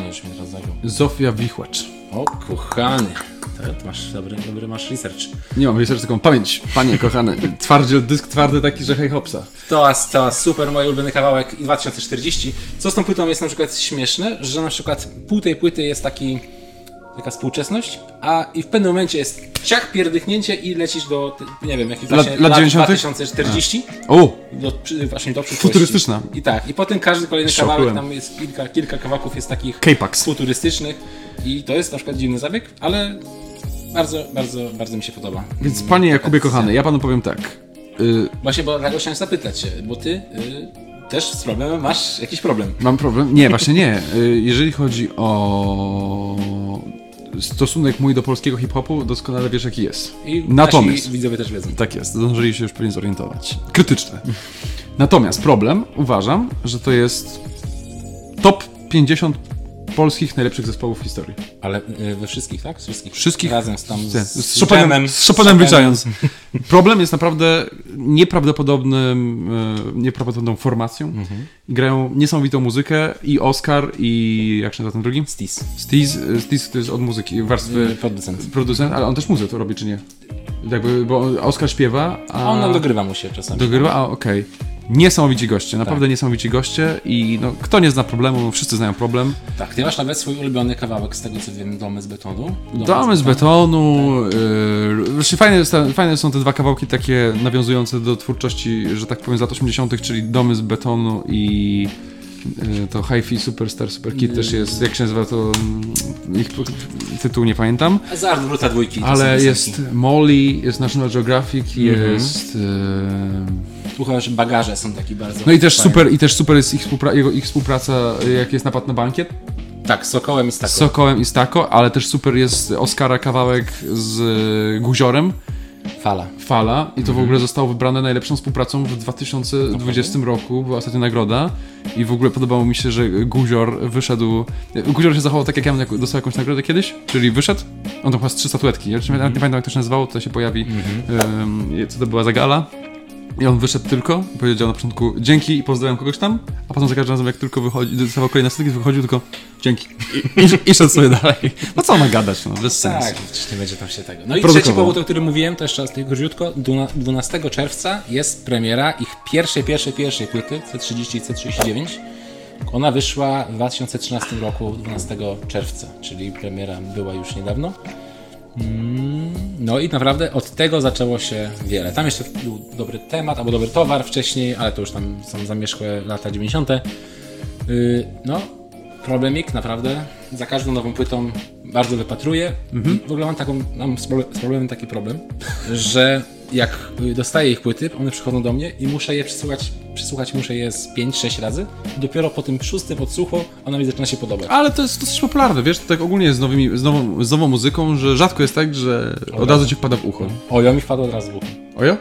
Nie, już mnie teraz zagiął. Zofia Wichłacz. O, kochany. To, to masz dobry, dobry masz research. Nie mam research, taką pamięć, panie kochany. Twardziel, dysk twardy taki, że hej hopsa. Toast, Toast, super, mój ulubiony kawałek i 2040. Co z tą płytą jest na przykład śmieszne, że na przykład pół tej płyty jest taki taka współczesność, a i w pewnym momencie jest ciach, pierdychnięcie i lecisz do, ty- nie wiem, jakich Lat- właśnie lat 90.? 2040, O! do, przy, właśnie do przyszłości. Futurystyczna. I tak, i potem każdy kolejny Szokułem. kawałek, tam jest kilka, kilka kawałków jest takich K-Pax. futurystycznych i to jest na przykład dziwny zabieg, ale bardzo, bardzo, bardzo mi się podoba. Więc panie Jakubie kochany, ja panu powiem tak. Y, Właśnie, bo dlatego chciałem zapytać się, bo ty y, też z problemem masz jakiś problem. mam problem? Nie, właśnie nie. Y, jeżeli chodzi o stosunek mój do polskiego hip-hopu, doskonale wiesz jaki jest. I Natomiast... widzowie też wiedzą. Tak jest, zdążyli się już pewnie zorientować. Krytyczne. Natomiast problem, uważam, że to jest top 50 polskich najlepszych zespołów w historii. Ale y, we wszystkich, tak? Wszystkich. Wszystkich? Razem z tam z, Z, Chopinem, z Chopinem wliczając. Problem jest naprawdę nieprawdopodobnym, e, nieprawdopodobną formacją. Mhm. Grają niesamowitą muzykę i Oscar i jak się nazywa ten drugi? Stis. Steez, Steez to jest od muzyki, warstwy Y, Producent. producent, ale on też muzykę to robi, czy nie? Jakby, bo Oscar śpiewa, a... On dogrywa mu się czasami. Dogrywa? A, okej. Niesamowici goście, naprawdę Tak. niesamowici goście i no, kto nie zna problemu, wszyscy znają problem. Tak, ty masz nawet swój ulubiony kawałek z tego co wiem, Domy z betonu. Domy z betonu, yy, znaczy fajne, fajne są te dwa kawałki takie nawiązujące do twórczości, że tak powiem, z lat 80., czyli Domy z betonu i yy, to Hi-Fi Superstar Super Kid też jest, jak się nazywa to, mm, ich tytuł nie pamiętam, Z Art Bruta dwójki. ale jest Molly, jest National Geographic, jest... Yy, Słuchasz, bagaże są taki bardzo. no i też fajne. super, i też super jest ich, współpra- jego, ich współpraca, jak jest napad na bankiet, Tak, Sokołem i z Sokołem i Stako, ale też super jest Oscara kawałek z y, Guziorem, Fala. Fala. I to w ogóle zostało wybrane najlepszą współpracą w 2020 roku, była ostatnia nagroda. I w ogóle podobało mi się, że Guzior wyszedł, Guzior się zachował tak jak ja dostał jakąś nagrodę kiedyś, czyli wyszedł, on tam chyba z trzy statuetki, ja nawet nie pamiętam jak to się nazywało, to się pojawi, em, co to była za gala, I on wyszedł tylko, powiedział na początku dzięki i pozdrawiam kogoś tam, a potem za każdym razem jak tylko wychodzi, dostawał kolejny styk, wychodził tylko dzięki i, i, i szedł sobie dalej. No co ma gadać, no, bez sensu. Tak, nie będzie tam się tego. No i trzeci powód, o którym mówiłem, to jeszcze raz tylko króciutko. Dwuna- 12 czerwca jest premiera ich pierwszej, pierwszej, pierwszej płyty C30 i C39. Ona wyszła w 2013 roku 12 czerwca, czyli premiera była już niedawno. Mm, No i naprawdę od tego zaczęło się wiele. Tam jeszcze był dobry temat albo dobry towar wcześniej, ale to już tam są zamierzchłe lata 90. Yy, No, problemik naprawdę. Za każdą nową płytą bardzo wypatruję. Mhm. W ogóle mam, taką, mam z problemem taki problem, że jak y, dostaję ich płyty, one przychodzą do mnie i muszę je przesłuchać, przesłuchać muszę je z 5-6 razy. I dopiero po tym szóstym odsłuchu ona mi zaczyna się podobać. Ale to jest dosyć popularne, wiesz, to tak ogólnie z, nowymi, z, nową, z nową muzyką, że rzadko jest tak, że od razu ci wpada w ucho. Ojo mi wpadło od razu w ucho. Ojo?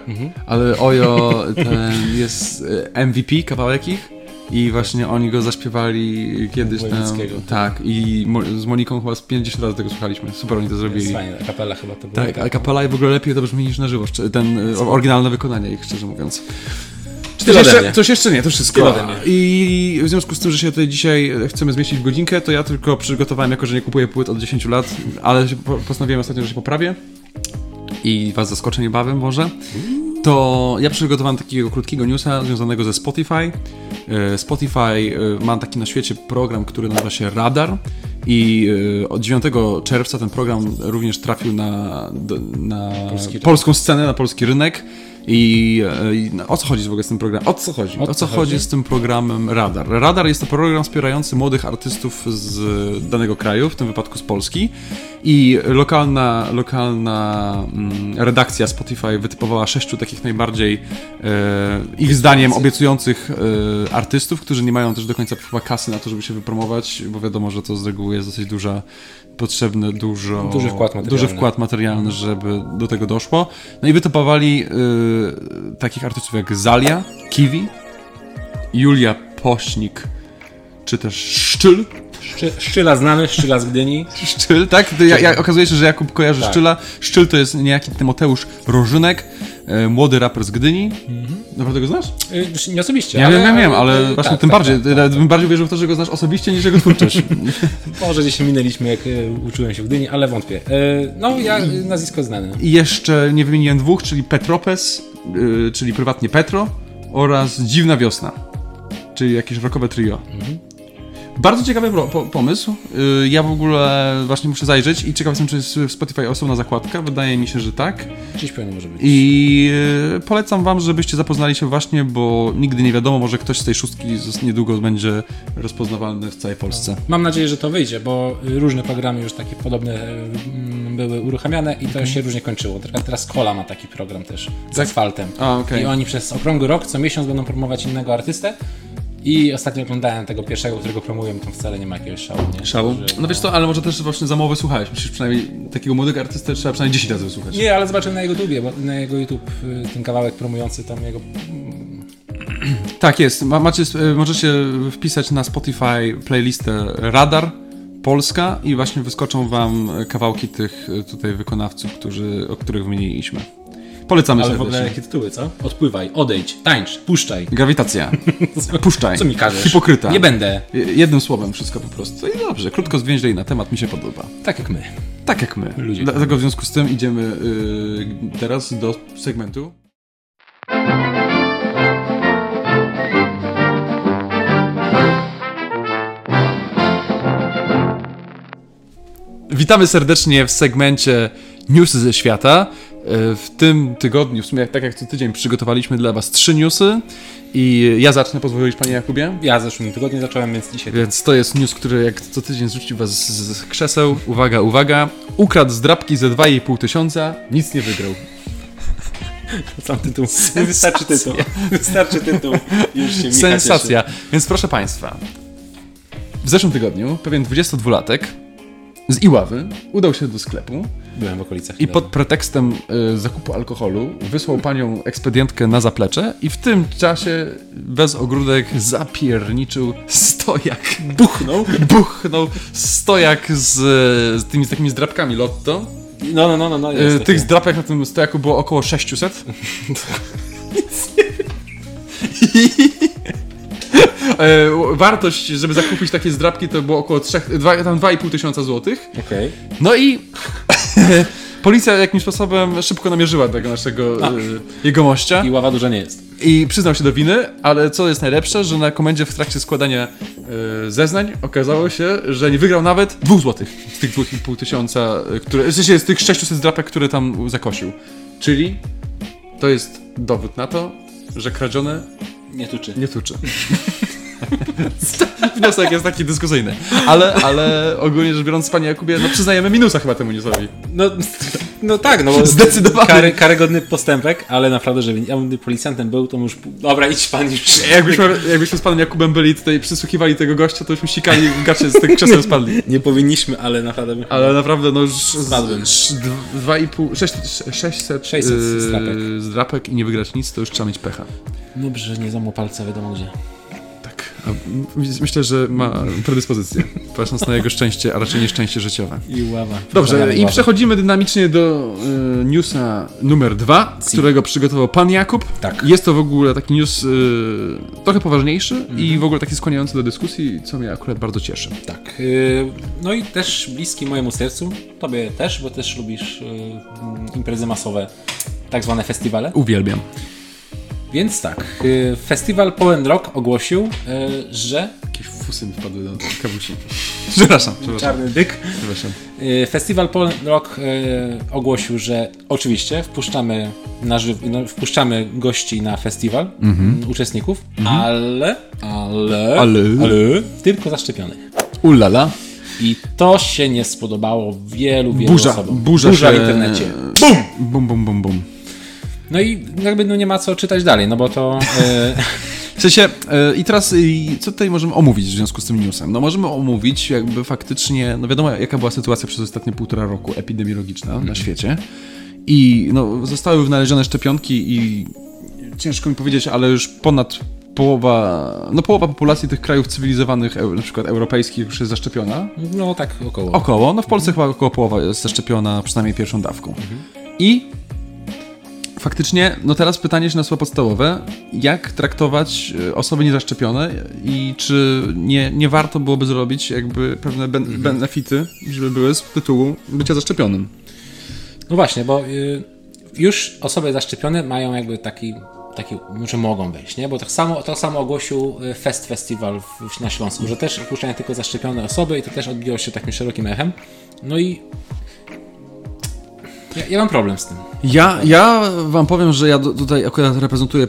Ale Ojo ten jest e, MVP kawałek ich i właśnie oni go zaśpiewali kiedyś tam. Tak, i z Moniką chyba z 50 razy tego słuchaliśmy. Super oni to Jest zrobili. fajne, kapela chyba to była. Tak, a kapela i w ogóle lepiej to brzmi niż na żywo, ten e, oryginalne wykonanie ich, szczerze mówiąc. Coś jeszcze, coś jeszcze nie, to wszystko. I w związku z tym, że się tutaj dzisiaj chcemy zmieścić w godzinkę, to ja tylko przygotowałem, jako że nie kupuję płyt od 10 lat, ale postanowiłem ostatnio, że się poprawię i was zaskoczę niebawem może, to ja przygotowałem takiego krótkiego newsa związanego ze Spotify. E, Spotify e, ma taki na świecie program, który nazywa się Radar i e, od 9 czerwca ten program również trafił na, na polską scenę, na polski rynek. I, e, i no, o co chodzi w ogóle z tym programem? O co chodzi? O, co chodzi? z tym programem Radar? Radar jest to program wspierający młodych artystów z danego kraju, w tym wypadku z Polski. I lokalna, lokalna mm, redakcja Spotify wytypowała sześciu takich najbardziej e, ich zdaniem obiecujących e, artystów, którzy nie mają też do końca chyba kasy na to, żeby się wypromować, bo wiadomo, że to z reguły jest dosyć duża, potrzebny dużo, Duży wkład materialny. duży wkład materialny, żeby do tego doszło. No i wytypowali y, takich artystów jak Zalia, Kiwi, Julia Pośnik, czy też Szczyl. Szczy, szczyla znany, szczyla z Gdyni. Szczyl, tak? Ja, ja, okazuje się, że Jakub kojarzy Tak. Szczyla. Szczyl to jest niejaki Tymoteusz Rożynek, e, młody raper z Gdyni. Naprawdę go znasz? Y, Nie osobiście, Ja ale... wiem, wiem, wiem, ale y, właśnie tak, tym tak, bardziej, tak, tak. bym bardziej wierzył w to, że go znasz osobiście niż jego twórczość. Może gdzieś się minęliśmy, jak y, uczyłem się w Gdyni, ale wątpię. Y, No, ja nazwisko znane. I jeszcze nie wymieniłem dwóch, czyli Petropes, czyli prywatnie Petro oraz Dziwna Wiosna, czyli jakieś rockowe trio. Bardzo ciekawy po, pomysł. Y, ja w ogóle właśnie muszę zajrzeć i ciekaw jestem, czy jest w Spotify osobna zakładka. Wydaje mi się, że tak. Gdzieś pewnie może być. I y, polecam wam, żebyście zapoznali się właśnie, bo nigdy nie wiadomo, może ktoś z tej szóstki niedługo będzie rozpoznawalny w całej Polsce. Mam nadzieję, że to wyjdzie, bo różne programy już takie podobne y, mm, były uruchamiane i to się różnie kończyło. Teraz- Kola ma taki program też z asfaltem. A, okej. I oni przez okrągły rok co miesiąc będą promować innego artystę. I ostatnio oglądałem tego pierwszego, którego promuję, tam wcale nie ma jakiegoś szału. Nie? Szału? Że- No wiesz co, ale może też właśnie za mowę słuchałeś. Musisz przynajmniej takiego młodego artystę trzeba przynajmniej 10 razy wysłuchać. Nie, ale zobaczyłem na jego YouTubie, bo na jego YouTube y, ten kawałek promujący tam jego Tak jest. Ma, macie, e, możecie wpisać na Spotify playlistę Radar Polska i właśnie wyskoczą wam kawałki tych e, tutaj wykonawców, którzy, o których wymieniliśmy. Polecamy Ale w serdecznie. ogóle jakie tytuły, co? Odpływaj, odejdź, tańcz, puszczaj. Grawitacja. Puszczaj. Co mi każesz? Hipokryta. Nie będę. Je- Jednym słowem wszystko po prostu. I dobrze, krótko zwięźlej na temat, mi się podoba. Tak jak my. Tak jak my. Ludzie. Dlatego w związku z tym idziemy y, teraz do segmentu. Witamy serdecznie w segmencie Newsy ze świata. E, W tym tygodniu, w sumie tak jak co tydzień, przygotowaliśmy dla Was trzy newsy. I ja zacznę, pozwolisz Panie Jakubie? Ja w zeszłym tygodniu zacząłem, więc dzisiaj Więc to jest news, który jak co tydzień zrzuci was z krzeseł. Uwaga, uwaga. Ukradł z drapki ze 2,5 tysiąca, nic nie wygrał. sam tytuł. Wystarczy tytuł. Wystarczy tytuł. Już się Sensacja. Więc proszę Państwa, w zeszłym tygodniu pewien 22-latek z Iławy udał się do sklepu cieszy. Byłem w okolicach. i pod pretekstem y, zakupu alkoholu wysłał panią ekspedientkę na zaplecze i w tym czasie bez ogródek zapierniczył stojak. buchnął. Buchnął stojak z, z tymi z takimi zdrapkami Lotto. No, no, no, no, no E, jest Tych takie. zdrapek na tym stojaku było około 600. I e, wartość, żeby zakupić takie zdrabki, to było około 3, 2, tam 2,5 tysiąca złotych. Okej. No i policja jakimś sposobem szybko namierzyła tego naszego e, jegomościa. I ława duża nie jest. I przyznał się do winy, ale co jest najlepsze, że na komendzie w trakcie składania e, zeznań okazało się, że nie wygrał nawet dwóch złotych z tych 2,5 tysiąca, e, które, w sensie z tych 600 zdrapek, które tam zakosił. Czyli to jest dowód na to, że kradzione Nie tuczy. nie tuczy. Wniosek jest taki dyskusyjny. Ale, ale ogólnie rzecz biorąc, panie Jakubie, no przyznajemy minusa chyba temu newsowi. No, no tak, no bo Zdecydowanie. Kary, karygodny postępek, ale naprawdę, żeby ja bym policjantem był, to już... Dobra, idź pan już. Jakbyśmy, jakbyśmy z panem Jakubem byli tutaj, przysłuchiwali tego gościa, to byśmy sikali gacie z tych krzeseł spadli. Nie powinniśmy, ale naprawdę... bym- Ale naprawdę, no już Spadłem. 2,5, 600, 600, 600 yy, zdrapek. zdrapek i nie wygrać nic, to już trzeba mieć pecha. Dobrze, że nie złamał palca wiadomo gdzie. Myślę, że ma predyspozycję, patrząc na jego szczęście, a raczej nieszczęście życiowe. I ława. Dobrze, i przechodzimy dynamicznie do y, newsa numer dwa, którego przygotował pan Jakub. Tak. Jest to w ogóle taki news y, trochę poważniejszy Mhm. i w ogóle taki skłaniający do dyskusji, co mnie akurat bardzo cieszy. Tak. y, No i też bliski mojemu sercu. Tobie też, bo też lubisz imprezy masowe, tak zwane festiwale. Uwielbiam. Więc tak, y, festiwal Poland Rock ogłosił, y, że Jakieś fusy mi wpadły do kawusi. Przepraszam, przepraszam. Czarny Dyk. przepraszam. Y, Festiwal Poland Rock ogłosił, że oczywiście wpuszczamy, na żyw- no, wpuszczamy gości na festiwal, mm, uczestników, ale, ale, Ale? ale tylko zaszczepionych. Ulala. I to się nie spodobało wielu, wielu Burza, osobom. burza, burza w się- internecie. Bum, bum, bum, bum. No i jakby no nie ma co czytać dalej, no bo to... E, W sensie, e, i teraz, i co tutaj możemy omówić w związku z tym newsem? No możemy omówić jakby faktycznie, no wiadomo jaka była sytuacja przez ostatnie półtora roku epidemiologiczna na świecie i no zostały wynalezione szczepionki i ciężko mi powiedzieć, ale już ponad połowa, no połowa populacji tych krajów cywilizowanych, na przykład europejskich już jest zaszczepiona. no tak około. Około, no w Polsce chyba około połowa jest zaszczepiona przynajmniej pierwszą dawką. I faktycznie, no teraz pytanie się nasuwa podstawowe, jak traktować e, osoby niezaszczepione i czy nie, nie warto byłoby zrobić jakby pewne ben, benefity, żeby były z tytułu bycia zaszczepionym. No właśnie, bo y, już osoby zaszczepione mają jakby taki, taki, że mogą wejść, nie? Bo tak samo, to samo ogłosił y, Fest Festival w, na Śląsku, że też wpuszczają tylko zaszczepione osoby i to też odbiło się takim szerokim echem. No i ja, ja mam problem z tym. Ja, ja wam powiem, że ja do- tutaj akurat reprezentuję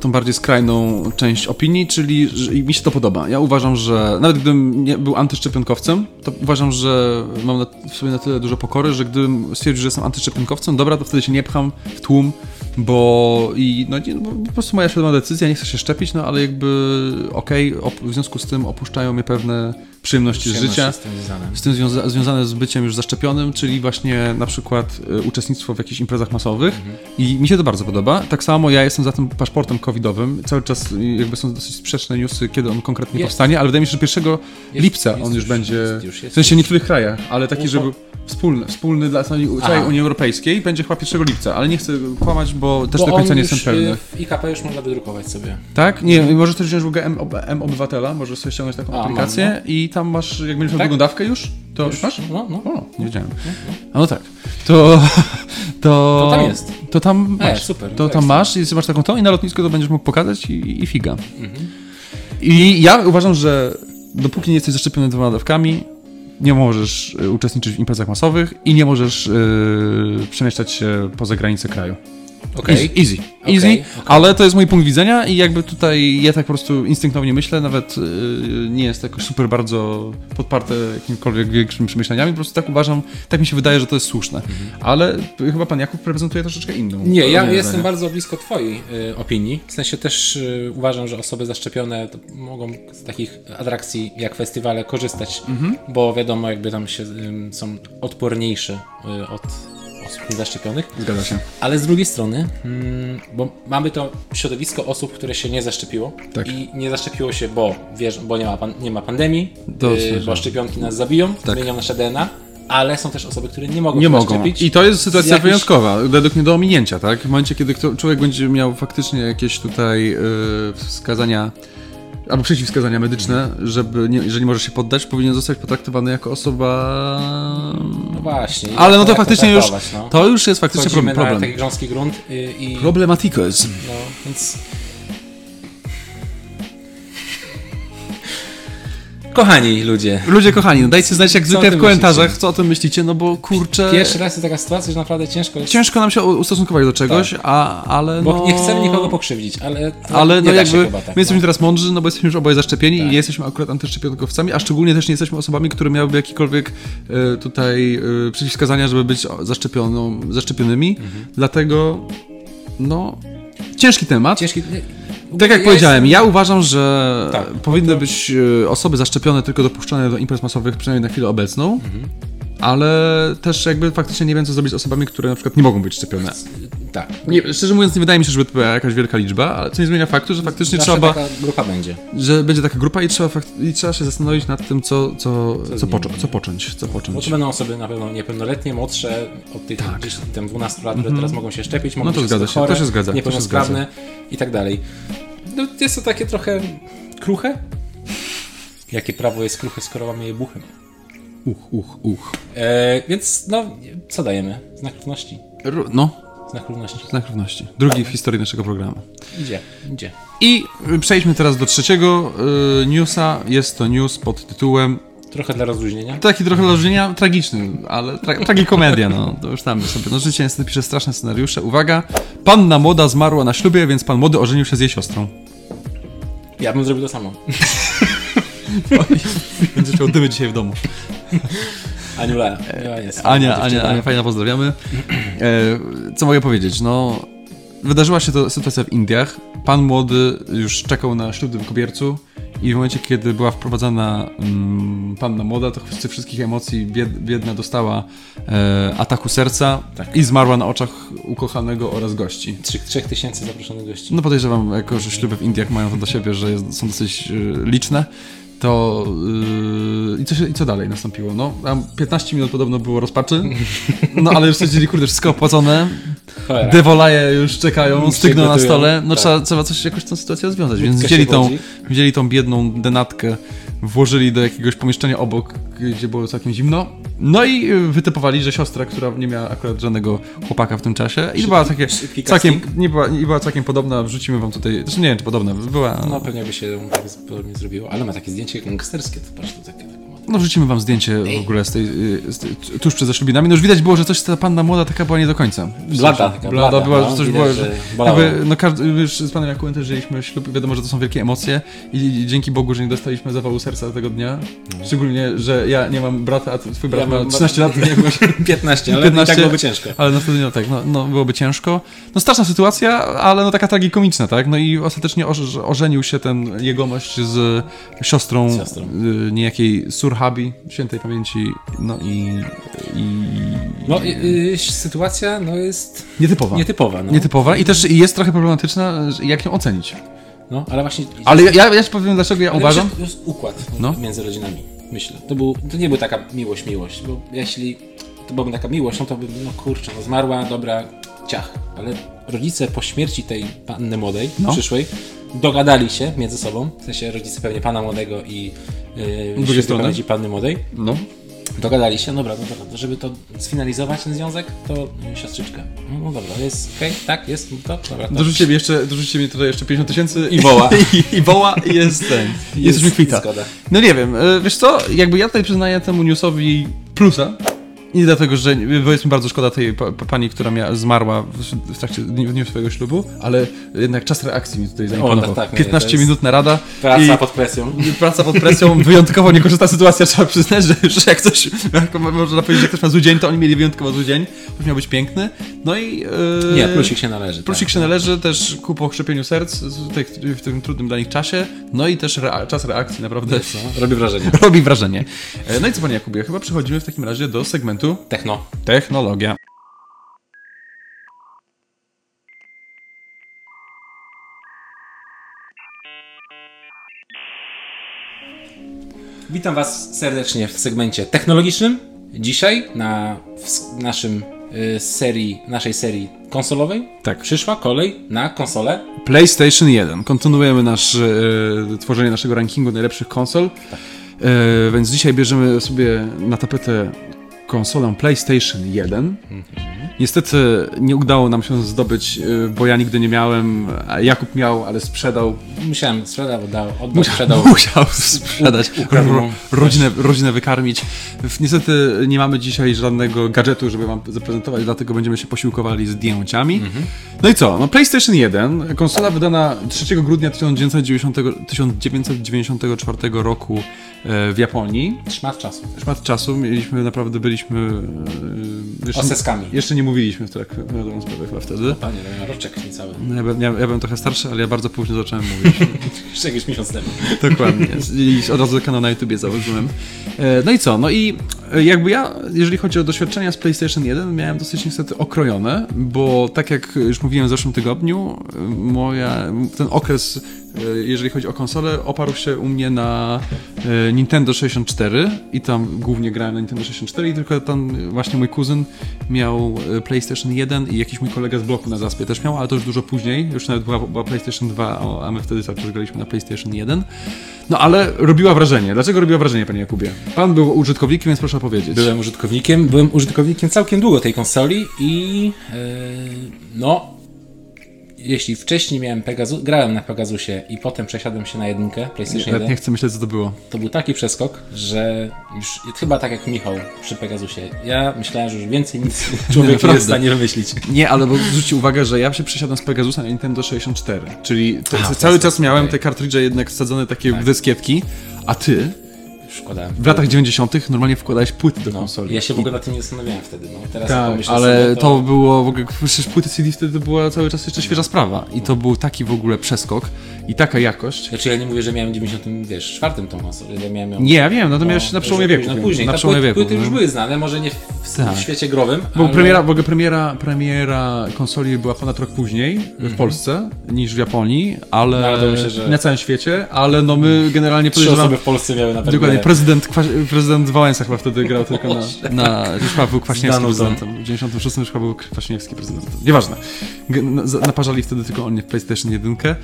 tą bardziej skrajną część opinii, czyli mi się to podoba. Ja uważam, że nawet gdybym nie był antyszczepionkowcem, to uważam, że mam na, w sobie na tyle dużo pokory, że gdybym stwierdził, że jestem antyszczepionkowcem, dobra, to wtedy się nie pcham w tłum, bo i no, nie, no, po prostu moja świadoma decyzja, nie chcę się szczepić, no ale jakby okej, op- w związku z tym opuszczają mnie pewne przyjemności z życia z tym związane. z tym związa- związane z byciem już zaszczepionym, czyli właśnie na przykład y, uczestnictwo w jakichś imprezach masowych i mi się to bardzo podoba. Tak samo ja jestem za tym paszportem covidowym. Cały czas y, jakby są dosyć sprzeczne newsy, kiedy on konkretnie Jest. powstanie, ale wydaje mi się, że 1 Jest- lipca on już już, będzie, jest już, w sensie w niektórych krajach, ale taki, No żeby wspólny, wspólny dla całej, Aha. Unii Europejskiej będzie chyba 1 lipca, ale nie chcę kłamać, bo też Bo do końca on nie jestem pewny. y, W IKP już można wydrukować sobie. Tak? Nie, możesz też wziąć w ogóle M, M Obywatela, możesz sobie ściągnąć taką A, mam, aplikację i tam masz, jak będziesz miał Tak? drugą dawkę już, to już masz? No, no. O, nie wiedziałem. A no tak. To, to, To tam jest. To tam E, masz. super, To tam masz i masz taką tą i na lotnisku to będziesz mógł pokazać i, i figa. I ja uważam, że dopóki nie jesteś zaszczepiony dwoma dawkami, nie możesz y, uczestniczyć w imprezach masowych i nie możesz y, przemieszczać się poza granice kraju. Okej. Easy, easy, Okej, easy okej. ale to jest mój punkt widzenia i jakby tutaj ja tak po prostu instynktownie myślę, nawet yy, nie jest to jakoś super bardzo podparte jakimikolwiek większymi przemyśleniami, po prostu tak uważam, tak mi się wydaje, że to jest słuszne. Ale chyba pan Jakub reprezentuje troszeczkę inną. Nie, ja jestem zdanie. bardzo blisko Twojej y, opinii. W sensie też y, uważam, że osoby zaszczepione mogą z takich atrakcji jak festiwale korzystać, Mhm. bo wiadomo, jakby tam się ym, są odporniejsze y, od osób niezaszczepionych. Zgadza się. Ale z drugiej strony, mm, bo mamy to środowisko osób, które się nie zaszczepiło Tak. i nie zaszczepiło się, bo wiesz, bo nie ma, pan, nie ma pandemii, y, bo szczepionki nas zabiją, Tak. zmienią nasze DNA, ale są też osoby, które nie mogą Nie się mogą. I to jest sytuacja jakichś- wyjątkowa, według mnie do ominięcia, tak? W momencie, kiedy człowiek będzie miał faktycznie jakieś tutaj yy, wskazania albo przeciwwskazania medyczne, żeby nie, jeżeli może się poddać, powinien zostać potraktowany jako osoba... No właśnie. Ale no to faktycznie już, no. to już jest faktycznie Wchodzimy problem. na taki problem. grząski grunt i... Problematicus. No, więc... Kochani ludzie, Ludzie kochani, no dajcie znać jak zwykle w komentarzach, myślicie? co o tym myślicie, no bo kurczę... pierwszy raz jest taka sytuacja, że naprawdę ciężko jest... Ciężko nam się ustosunkować do czegoś, a, ale Bo no... nie chcemy nikogo pokrzywdzić, ale... Ale nie no jakby chyba tak, my jesteśmy no. teraz mądrzy, no bo jesteśmy już oboje zaszczepieni Tak. i nie jesteśmy akurat antyszczepionkowcami, a szczególnie też nie jesteśmy osobami, które miałyby jakiekolwiek e, tutaj e, przeciwwskazania, żeby być zaszczepioną, zaszczepionymi. Mhm. Dlatego no ciężki temat. Ciężki... Tak jak ja powiedziałem, ja uważam, że Tak, powinny być e, osoby zaszczepione tylko dopuszczone do imprez masowych, przynajmniej na chwilę obecną. Mhm. Ale też jakby faktycznie nie wiem, co zrobić z osobami, które na przykład nie mogą być szczepione. Tak. Nie, szczerze mówiąc, nie wydaje mi się, żeby to była jakaś wielka liczba, ale co nie zmienia faktu, że faktycznie Zawsze trzeba, taka grupa będzie. że będzie taka grupa i trzeba, i trzeba się zastanowić nad tym, co, co, co, począ- co począć. Co Bo począć. to będą osoby na pewno niepełnoletnie, młodsze, od tych Tak. gdzieś tam 12 lat, które teraz mogą się szczepić, mogą No to być zgadza się, chore, to się zgadza, niepełnosprawne i tak dalej. No, jest to takie trochę kruche. Jakie prawo jest kruche, skoro mamy je buchem? Uch, uch, uch. E, więc no, co dajemy? Znak równości. No, Znak równości. znak równości. Drugi w historii naszego programu. Idzie, idzie. I przejdźmy teraz do trzeciego y, newsa. Jest to news pod tytułem Trochę dla rozluźnienia. taki trochę dla różnienia tragiczny, ale tra tragikomedia, no. To już tam sobie. No życie niestety pisze straszne scenariusze. Uwaga, panna młoda zmarła na ślubie, więc pan młody ożenił się z jej siostrą. Ja bym zrobił to samo. Będziesz miał dymy dzisiaj w domu. Aniula. Jest. Ania. Ania, Ania, fajna, pozdrawiamy. E, co mogę powiedzieć? No, wydarzyła się to sytuacja w Indiach. Pan młody już czekał na ślubnym kobiercu i w momencie, kiedy była wprowadzana mm, panna młoda, to z tych wszystkich emocji bied, biedna dostała e, ataku serca Tak. i zmarła na oczach ukochanego oraz gości. Trzech, trzech tysięcy zaproszonych gości. No podejrzewam, jako że śluby w Indiach mają to do siebie, że jest, są dosyć y, liczne, to yy, i, co się, i co dalej nastąpiło? No, tam 15 minut podobno było rozpaczy, no ale już stwierdzili, kurde, wszystko opłacone, dewolaje już czekają, stygną na stole, no tak. trzeba, trzeba coś jakoś tą sytuację rozwiązać, więc wzięli tą, wzięli tą biedną denatkę, włożyli do jakiegoś pomieszczenia obok, gdzie było całkiem zimno, no i y, wytypowali, że siostra, która nie miała akurat żadnego chłopaka w tym czasie i była takie, całkiem, nie była, nie była całkiem podobna, wrzucimy wam tutaj, znaczy nie wiem czy podobna, była, No pewnie by się tak podobnie zrobiło, ale ma takie zdjęcie gangsterskie, to patrz, to takie, takie. No wrzucimy wam zdjęcie w ogóle z tej, y, z tej, tuż przed zaślubinami, no już widać było, że coś ta panna młoda taka była nie do końca. W Blada sensie, taka, blada blada, była, no, że coś widać, było, że jakby, no każdy, już z panem Jakubem też żyliśmy ślub, wiadomo, że to są wielkie emocje i, i dzięki Bogu, że nie dostaliśmy zawału serca tego dnia, szczególnie, że ja nie mam brata, a twój brat No. Ja ma mam 13 lat, nie byłeś 15, ale 15. i tak byłoby ciężko. Ale no wtedy no tak, no, no byłoby ciężko. No straszna sytuacja, ale no taka tragikomiczna, tak? No i ostatecznie oż, ożenił się ten jegomość z siostrą, siostrą. Y, niejakiej Surhabi, świętej pamięci, no i, i No y, y, sytuacja no jest nietypowa. nietypowa, no. Nietypowa i też jest trochę problematyczna, jak ją ocenić. no ale właśnie... Ale ja, ja, ja ci powiem, dlaczego ja ale uważam. To jest układ No. między rodzinami, myślę. To, był, to nie była taka miłość, miłość, bo jeśli to byłaby taka miłość, no to by, no kurczę, no zmarła, dobra, ciach. Ale rodzice po śmierci tej panny młodej, No. przyszłej, dogadali się między sobą, w sensie rodzice pewnie pana młodego i yy, świętej pamięci panny młodej, No. Dogadali się, dobra, no dobra, żeby to sfinalizować ten związek, to y, siostrzyczka. No, no dobra, jest okej, tak, jest, no to dobra. To. Dorzućcie mi jeszcze, dorzućcie mi tutaj jeszcze 50 tysięcy I woła. I, I woła i jest ten. I Jesteśmy kwita. Zgoda. No nie wiem, e, wiesz co, jakby ja tutaj przyznaję temu newsowi plusa. Nie dlatego, że jest mi bardzo szkoda tej pa, pa, pani, która mia, zmarła w, w trakcie dnia, dnia swojego ślubu, ale jednak czas reakcji mi tutaj zaimponował. tak, tak, nie, 15 to jest minut narada. Praca i, pod presją. i praca pod presją, wyjątkowo niekorzystna sytuacja, trzeba przyznać, że, że jak coś, jak można powiedzieć, że ktoś ma zły dzień, to oni mieli wyjątkowo zły dzień, już miał być piękny. No i... e, Nie, plusik się należy. Plusik tak. się należy też ku pokrzepieniu serc w, w tym trudnym dla nich czasie, no i też rea- czas reakcji naprawdę No, robi wrażenie. robi wrażenie. E, No i co panie Jakubie, chyba przechodzimy w takim razie do segmentu Techno. technologia. Witam Was serdecznie w segmencie technologicznym. dzisiaj na w naszym y, serii, naszej serii konsolowej Tak. przyszła kolej na konsolę. PlayStation 1. Kontynuujemy nasz, e, tworzenie naszego rankingu najlepszych konsol. E, więc dzisiaj bierzemy sobie na tapetę konsolę PlayStation 1. Niestety nie udało nam się zdobyć, e, bo ja nigdy nie miałem, a Jakub miał, ale sprzedał. Musiałem sprzedał, oddał, oddał Musiał, sprzedał. musiał sprzedać, ro, rodzinę, rodzinę wykarmić. Niestety nie mamy dzisiaj żadnego gadżetu, żeby wam zaprezentować, dlatego będziemy się posiłkowali zdjęciami. Mhm. No i co? No PlayStation 1, konsola wydana 3 grudnia 1990, 1994 roku w Japonii. Szmat czasu. Szmat czasu, mieliśmy, naprawdę byliśmy... e, Jeszcze, Oseskami. jeszcze nie mówiliśmy w trakcie, na dobrą sprawę chyba wtedy. Panie, to miał roczek niecały. No, Ja, ja, ja byłem trochę starszy, ale ja bardzo późno zacząłem mówić. Jeszcze jakiś miesiąc temu. Dokładnie. I od razu kanał na YouTubie założyłem. E, No i co? No i e, jakby ja, jeżeli chodzi o doświadczenia z PlayStation 1, miałem dosyć niestety okrojone, bo tak jak już mówiłem w zeszłym tygodniu, e, moja, ten okres, e, jeżeli chodzi o konsolę, oparł się u mnie na e, Nintendo 64 i tam głównie grałem na Nintendo 64 i tylko tam właśnie mój kuzyn miał e, PlayStation 1 i jakiś mój kolega z bloku na zaspie też miał, ale to już dużo później, już nawet była, była PlayStation 2, o, a my wtedy cały czas graliśmy na PlayStation 1. No ale robiła wrażenie. Dlaczego robiła wrażenie, panie Jakubie? Pan był użytkownikiem, więc proszę powiedzieć. Byłem użytkownikiem, byłem użytkownikiem całkiem długo tej konsoli i yy, no, jeśli wcześniej miałem Pegasus, grałem na Pegasusie i potem przesiadłem się na jedynkę PlayStation Nawet 1, nie chcę myśleć, co to było. to był taki przeskok, że już chyba tak jak Michał przy Pegasusie. Ja myślałem, że już więcej nic człowiek nie naprawdę. jest w stanie wymyślić. Nie, ale bo zwróćcie uwagę, że ja się przesiadłem z Pegasusa na Nintendo 64. Czyli te, Aha, cały czas miałem okej. te kartridże jednak wsadzone takie Tak. w dyskietki, a ty Wkładałem. w latach 90. normalnie wkładałeś płyty do No, konsoli. ja się w ogóle nad tym nie zastanawiałem wtedy. No. Teraz Tak, pomyślę ale sobie, to... było w ogóle, przecież płyty CD wtedy to była cały czas jeszcze świeża sprawa i to był taki w ogóle przeskok i taka jakość. Znaczy ja nie mówię, że miałem w 90, wiesz, czwartym tą konsolę, ja miałem ją Nie, ja wiem, no to miałeś na to przełomie wieku. później, wiem, później. Na Ta przełomie płyty, wieku. płyty już no. były znane, może nie w, Tak. w świecie growym, Bo ale... premiera, w ogóle premiera, premiera konsoli była ponad rok później w Polsce niż w Japonii, ale, Mhm. No, ale to myślę, że- na całym świecie, ale no my generalnie Trzy podejrzewam... osoby w Polsce miały na Dokładnie, premierę. Prezydent, prezydent Wałęsa chyba wtedy grał tylko na, na już chyba był Kwaśniewski prezydentem. W 96 już chyba był Kwaśniewski prezydentem. Nieważne. G- na- za- Naparzali wtedy tylko on nie w PlayStation 1. E,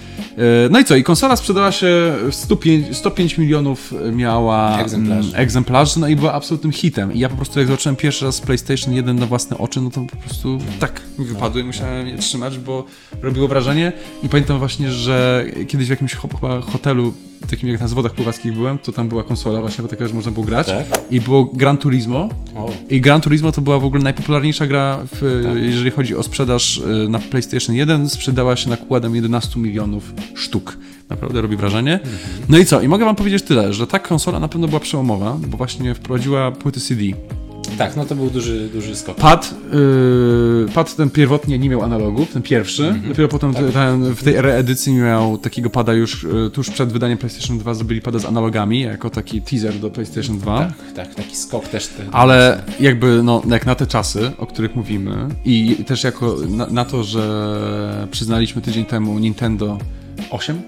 No i co? I konsola sprzedała się w 105, 105 milionów miała Egzemplarzy. mm, egzemplarzy, no i była absolutnym hitem. I ja po prostu jak zobaczyłem pierwszy raz PlayStation 1 na własne oczy, no to po prostu tak mi wypadło i musiałem je trzymać, bo robiło wrażenie. I pamiętam właśnie, że kiedyś w jakimś chyba hotelu, takim jak na zwodach pływackich byłem, to tam była konsola właśnie taka, że można było grać. Tak? I było Gran Turismo. O, I Gran Turismo to była w ogóle najpopularniejsza gra, w, Tak. jeżeli chodzi o sprzedaż y, na PlayStation 1. Sprzedała się nakładem 11 milionów sztuk. Naprawdę robi wrażenie. Mhm. No i co? I mogę wam powiedzieć tyle, że ta konsola na pewno była przełomowa, bo właśnie wprowadziła płyty CD. Tak, no to był duży, duży skok. Pad, yy, pad ten pierwotnie nie miał analogów, ten pierwszy. Mhm. Dopiero potem Tak. ten, w tej reedycji miał takiego pada już y, tuż przed wydaniem PlayStation 2 zrobili pada z analogami, jako taki teaser do PlayStation 2. Tak, tak, taki skok też. Te, Ale jakby, no, jak na te czasy, o których mówimy i też jako na, na to, że przyznaliśmy tydzień temu Nintendo 8,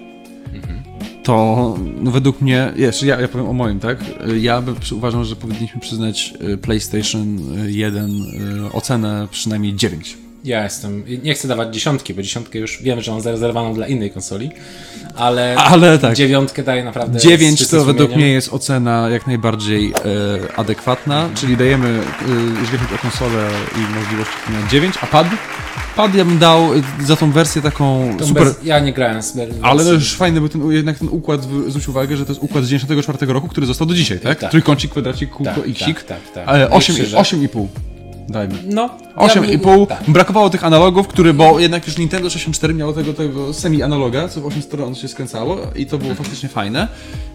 to no, według mnie, jeszcze ja, ja powiem o moim, tak? Ja by, uważam, że powinniśmy przyznać y, PlayStation 1 y, ocenę przynajmniej 9. Ja jestem, nie chcę dawać dziesiątki, bo dziesiątkę już wiem, że mam zarezerwowaną dla innej konsoli, ale, Ale tak. dziewiątkę daję naprawdę 9 z czystym to według mnie jest ocena jak najbardziej e, adekwatna, czyli dajemy, e, jeżeli chodzi o konsolę i możliwości, na 9, a pad? Pad ja bym dał za tą wersję taką Tą super... Bez, ja nie grałem z bez, Ale no już fajny był ten, jednak ten układ, zwróć uwagę, że to jest układ z 94 roku, który został do dzisiaj, tak? Tak. Trójkącik, kwadracik, kółko, tak, xik. tak, tak, tak. Ale Nie 8, krzyże. 8,5 dajmy. No, 8,5. Ja. Brakowało tych analogów, który, bo jednak już Nintendo 64 miało tego, tego semi-analoga, co w 8 stron się skręcało i to było faktycznie fajne.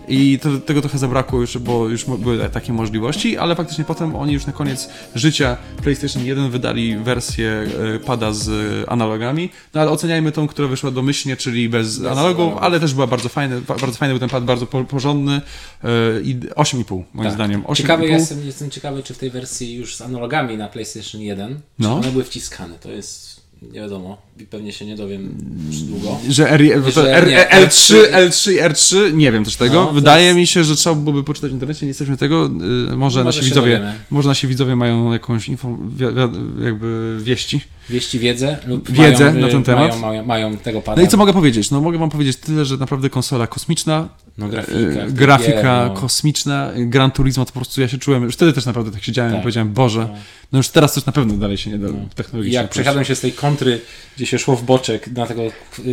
I to, tego trochę zabrakło już, bo już były takie możliwości, ale faktycznie potem oni już na koniec życia PlayStation 1 wydali wersję e, pada z e, analogami. No ale oceniajmy tą, która wyszła domyślnie, czyli bez, analogów, analogów. ale też była bardzo fajny, ba- bardzo fajny był ten pad, bardzo po, porządny e, i 8,5 moim Tak. zdaniem. 8,5. Ciekawy jestem, jestem ciekawy, czy w tej wersji już z analogami na PlayStation 1, No. one były wciskane. To jest nie wiadomo, pewnie się nie dowiem długo. Że, R, Że R, nie, L3, L3 i R3, nie wiem też tego. No, Wydaje jest- mi się, że trzeba byłoby poczytać w internecie, nie jesteśmy tego. Y, Może, nasi się widzowie, dowiemy. może nasi widzowie mają jakąś inform, jakby wieści. Wieści wiedzę lub Wiedzę mają, na ten y, temat. Mają, mają, mają tego pada. No i co mogę powiedzieć? No mogę wam powiedzieć tyle, że naprawdę konsola kosmiczna, No, grafika, e, grafika no. kosmiczna, Gran Turismo to po prostu ja się czułem, już wtedy też naprawdę tak siedziałem i Tak. powiedziałem, Boże, no już teraz też na pewno dalej się nie da I technologicznie jak przechadzam się z tej kontry, gdzie się szło w boczek na tego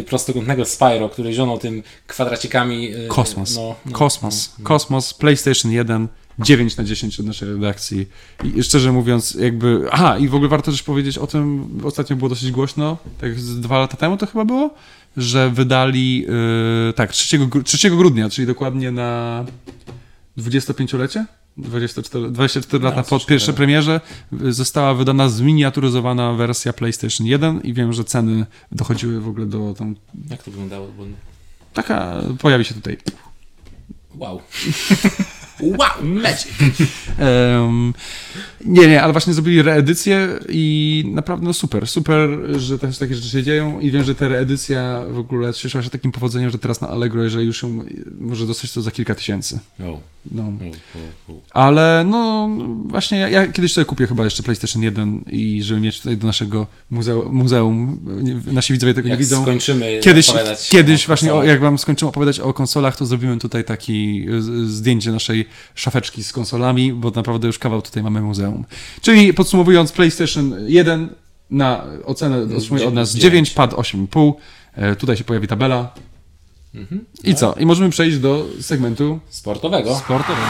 prostokątnego Spyro, który zionął tym kwadracikami. y, Kosmos. No, no, Kosmos. no, no. Kosmos, PlayStation 1, 9 na 10 od naszej redakcji. I szczerze mówiąc, jakby. Aha, i w ogóle warto też powiedzieć o tym, ostatnio było dosyć głośno, tak z dwa lata temu to chyba było, że wydali. Yy, tak, 3, gru- 3 grudnia, czyli dokładnie na 25-lecie? 24, 24 lata po 24. pierwszej premierze y, została wydana zminiaturyzowana wersja PlayStation 1 i wiem, że ceny dochodziły w ogóle do tam. Jak to wyglądało? Taka pojawi się tutaj Wow. wow, magic! Em, nie, nie, ale właśnie zrobili reedycję i naprawdę no super, super, że też takie rzeczy się dzieją i wiem, że ta reedycja w ogóle cieszyła się takim powodzeniem, że teraz na Allegro, jeżeli już ją może dostać to za kilka tysięcy. Oh, No. Ale no właśnie ja, ja kiedyś sobie kupię chyba jeszcze PlayStation 1 i żeby mieć tutaj do naszego muzeum, muzeum nie- nasi widzowie tego nie Jak widzą. skończymy Kiedyś, kiedyś właśnie, o, jak wam skończymy opowiadać o konsolach, to zrobimy tutaj taki zdjęcie naszej szafeczki z konsolami, bo naprawdę już kawał tutaj mamy muzeum. Czyli podsumowując, PlayStation 1 na ocenę otrzymuje od nas 9, Dziewięć. pad 8,5. E, Tutaj się pojawi tabela. Mhm. I co? I możemy przejść do segmentu Sportowego. sportowego.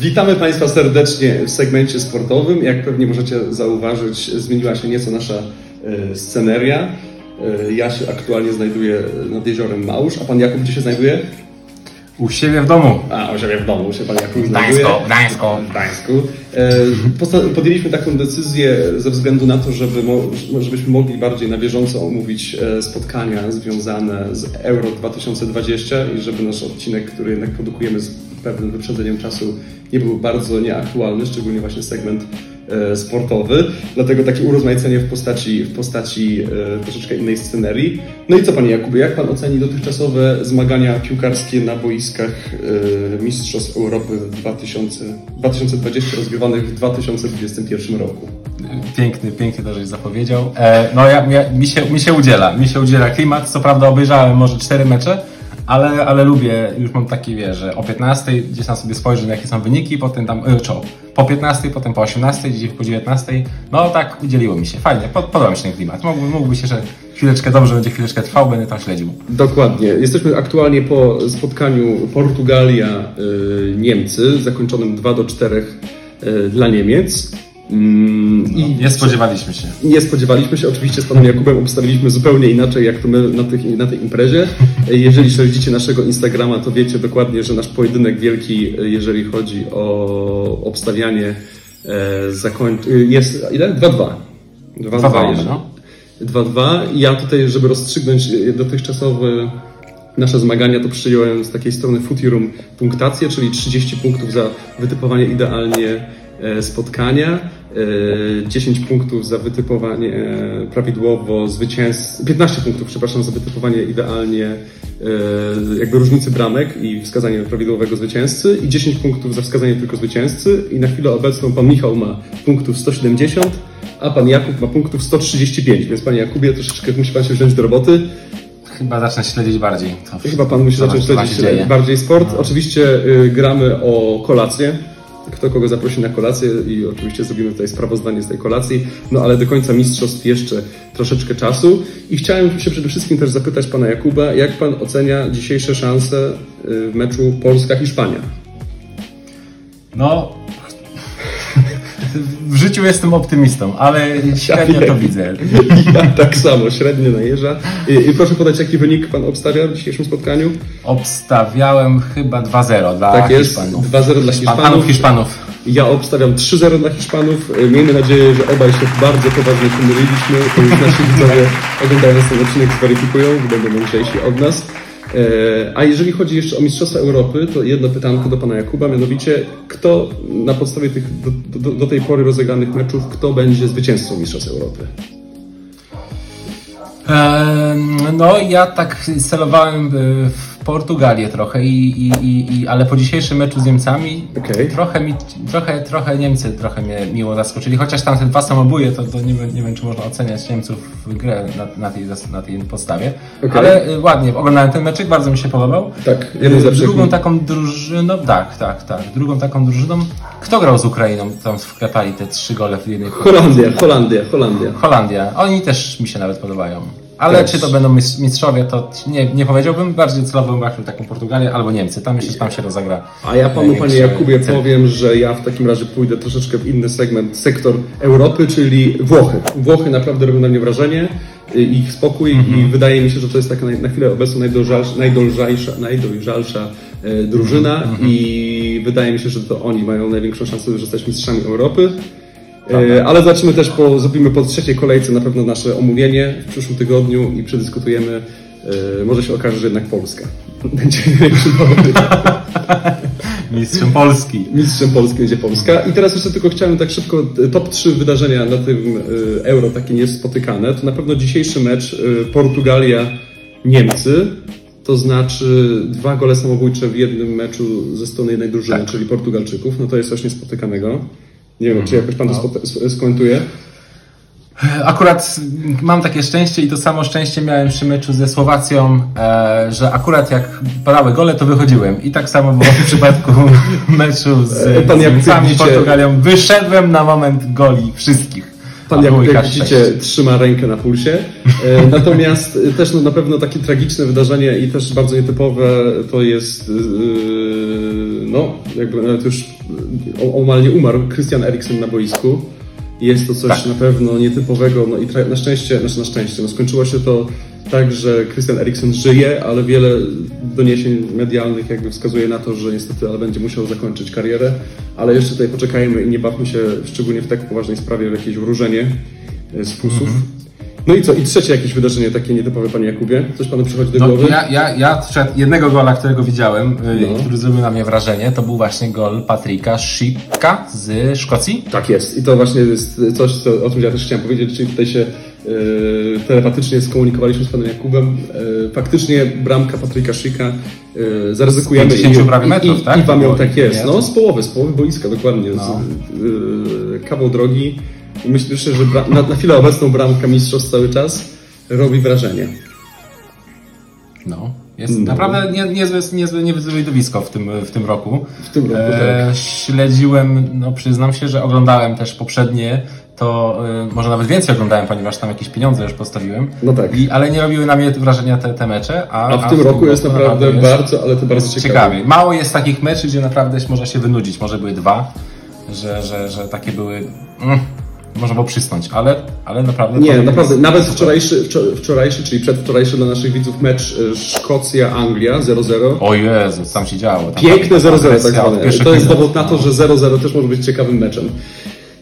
Witamy Państwa serdecznie w segmencie sportowym. Jak pewnie możecie zauważyć, zmieniła się nieco nasza e, sceneria. E, Ja się aktualnie znajduję nad jeziorem Małż, a Pan Jakub gdzie się znajduje? U siebie w domu. A, u siebie w domu się Pan Jakub. Gdańsko, Gdańsko. W Gdańsku. E, Podjęliśmy taką decyzję ze względu na to, żeby mo- żebyśmy mogli bardziej na bieżąco omówić e, spotkania związane z Euro 2020 i żeby nasz odcinek, który jednak produkujemy z pewnym wyprzedzeniem czasu, nie był bardzo nieaktualny, szczególnie właśnie segment sportowy. Dlatego takie urozmaicenie w postaci, w postaci e, troszeczkę innej scenerii. No i co Panie Jakubie, jak Pan oceni dotychczasowe zmagania piłkarskie na boiskach e, Mistrzostw Europy w 2000, 2020 rozgrywanych w 2021 roku? Piękny, pięknie to, żeś zapowiedział. E, no ja, mi, się, mi się udziela, mi się udziela klimat. Co prawda obejrzałem może cztery mecze, ale, ale lubię, już mam taki, wie, że o 15 gdzieś tam sobie spojrzę, jakie są wyniki, potem tam, e, czo, po 15, potem po 18, gdzieś po 19. No tak udzieliło mi się, fajnie, pod, podoba mi się ten klimat. Mógłby, mógłby się, że chwileczkę dobrze będzie chwileczkę trwał, będę tam śledził. Dokładnie. Jesteśmy aktualnie po spotkaniu Portugalia-Niemcy, zakończonym 2 do 4 y, dla Niemiec. Mm, I Nie spodziewaliśmy się. nie spodziewaliśmy się, oczywiście z panem Jakubem obstawiliśmy zupełnie inaczej, jak to my na, tych, na tej imprezie. Jeżeli śledzicie naszego Instagrama, to wiecie dokładnie, że nasz pojedynek wielki, jeżeli chodzi o obstawianie, e, zakoń... jest ile? 2-2. 2-2 2-2, jest. no. 2-2. I ja tutaj, żeby rozstrzygnąć e, dotychczasowe nasze zmagania, to przyjąłem z takiej strony Futirum punktację, czyli 30 punktów za wytypowanie idealnie spotkania, e, 10 punktów za wytypowanie e, prawidłowo zwycięstw, 15 punktów, przepraszam, za wytypowanie idealnie e, jakby różnicy bramek i wskazanie prawidłowego zwycięzcy i 10 punktów za wskazanie tylko zwycięzcy i na chwilę obecną pan Michał ma punktów 170, a pan Jakub ma punktów 135, więc panie Jakubie troszeczkę musi pan się wziąć do roboty. Chyba zacznę śledzić bardziej. To, Chyba pan musi zacząć śledzić bardziej sport. Oczywiście y, gramy o kolację. Kto kogo zaprosi na kolację i oczywiście zrobimy tutaj sprawozdanie z tej kolacji. No ale do końca mistrzostw jeszcze troszeczkę czasu. I chciałem się przede wszystkim też zapytać pana Jakuba, jak pan ocenia dzisiejsze szanse y, w meczu Polska-Hiszpania? No. W życiu jestem optymistą, ale średnio to wiem. widzę. Ja tak samo, średnio najeżdża. I, I proszę podać, jaki wynik pan obstawia w dzisiejszym spotkaniu? Obstawiałem chyba 2-0 dla Tak jest, Hiszpanów. 2-0 dla Hiszpan- Hiszpanów. Panów Hiszpanów. Ja obstawiam 3-0 dla Hiszpanów. Miejmy nadzieję, że obaj się bardzo poważnie pomyliliśmy. To nasi widzowie oglądając ten odcinek zweryfikują, będą mądrzejsi od nas. E, A jeżeli chodzi jeszcze o Mistrzostwa Europy, to jedno pytanko do pana Jakuba, mianowicie kto na podstawie tych do, do, do tej pory rozegranych meczów, kto będzie zwycięzcą Mistrzostw Europy? No, ja tak celowałem y, w Portugalię trochę, i, i, i, i, ale po dzisiejszym meczu z Niemcami Okej. trochę, mi, trochę, trochę Niemcy trochę mnie miło zaskoczyli. Chociaż tam te dwa samobóje, to, to nie, wiem- nie wiem, czy można oceniać Niemców w grę na, na, tej, na tej podstawie. Okej. Ale y, ładnie, oglądałem ten meczek, bardzo mi się podobał. Tak, jeden Y. Drugą taką drużyną, tak, tak, tak. Drugą taką drużyną, kto grał z Ukrainą? Tam wklepali te trzy gole w jednej Holandia, Holandia, Holandia. Holandia. Oni też mi się nawet podobają. Ale Też. czy to będą mis- mistrzowie, to nie, nie powiedziałbym. Bardziej celowałbym właśnie taką Portugalię albo Niemcy. Tam że tam się rozegra. A ja panu, panie największy Jakubie, powiem, że ja w takim razie pójdę troszeczkę w inny segment, sektor Europy, czyli Włochy. Włochy naprawdę robią na mnie wrażenie, y, ich spokój i wydaje mi się, że to jest taka na, chwilę obecną najdolżalsza, najdolżalsza, najdolżalsza e, drużyna i wydaje mi się, że to oni mają największą szansę, że zostać mistrzami Europy. E, Ale zobaczymy też, po, zrobimy po trzeciej kolejce na pewno nasze omówienie w przyszłym tygodniu i przedyskutujemy. E, Może się okaże, że jednak Polska będzie faworytem. Mistrzem Polski. Mistrzem Polski będzie Polska. I teraz jeszcze tylko chciałem tak szybko, e, top 3 wydarzenia na tym Euro, takie niespotykane. To na pewno dzisiejszy mecz Portugalia-Niemcy. To znaczy dwa gole samobójcze w jednym meczu ze strony jednej drużyny, Tak. czyli Portugalczyków. No to jest coś niespotykanego. Nie wiem, czy jakoś No. pan to s- skomentuje. Akurat mam takie szczęście i to samo szczęście miałem przy meczu ze Słowacją, e, że akurat jak padały gole, to wychodziłem. I tak samo było w przypadku meczu z, E, pan z jak Niemcami widzicie- Portugalią. Wyszedłem na moment goli wszystkich. Pan, jak, widzicie, trzyma rękę na pulsie. E, natomiast też no, na pewno takie tragiczne wydarzenie i też bardzo nietypowe to jest, no, jakby nawet już o- omal nie umarł Christian Eriksen na boisku. Jest to coś Tak. na pewno nietypowego, no i na szczęście, znaczy na szczęście, no skończyło się to tak, że Christian Eriksen żyje, ale wiele doniesień medialnych jakby wskazuje na to, że niestety ale będzie musiał zakończyć karierę, ale jeszcze tutaj poczekajmy i nie bawmy się szczególnie w tak poważnej sprawie w jakieś wróżenie e, z fusów. No i co? I trzecie jakieś wydarzenie takie nietypowe, panie Jakubie? Coś panu przychodzi do No, głowy? ja, ja, ja przed jednego gola, którego widziałem, y, No. który zrobił na mnie wrażenie, to był właśnie gol Patryka Szipka z Szkocji. Tak jest. I to właśnie jest coś, co, o czym ja też chciałem powiedzieć, czyli tutaj się e, telepatycznie skomunikowaliśmy z panem Jakubem. E, faktycznie bramka Patryka Szyka e, zaryzykujemy. Z 50 prawie metrów, i, tak? I wam ją tak jest. No, z połowy, z połowy boiska, dokładnie. No. Z, e, kawał drogi. I myślę, że na, na chwilę obecną bramka mistrzostw cały czas robi wrażenie. No. Jest No. naprawdę nie, niezłe, niezłe, niezłe widowisko w tym, w tym roku. W tym roku, E, tak. Śledziłem, no przyznam się, że oglądałem też poprzednie, to e, może nawet więcej oglądałem, ponieważ tam jakieś pieniądze już postawiłem. No tak. I, ale nie robiły na mnie wrażenia te, te mecze. A, A w tym roku jest naprawdę jest- bardzo, ale to bardzo ciekawe. ciekawie. Mało jest takich meczy, gdzie naprawdę można się wynudzić. Może były dwa, że, że, że takie były. Mm, można było przysnąć, ale, ale naprawdę. Nie, naprawdę. Nawet wczorajszy, wczor- wczorajszy, czyli przedwczorajszy dla naszych widzów mecz e, Szkocja-Anglia 0-0. O Jezus, tam się działo. Tam Piękne tam 0-0 tak zwane. To jest minut. dowód na to, że 0-0 też może być ciekawym meczem.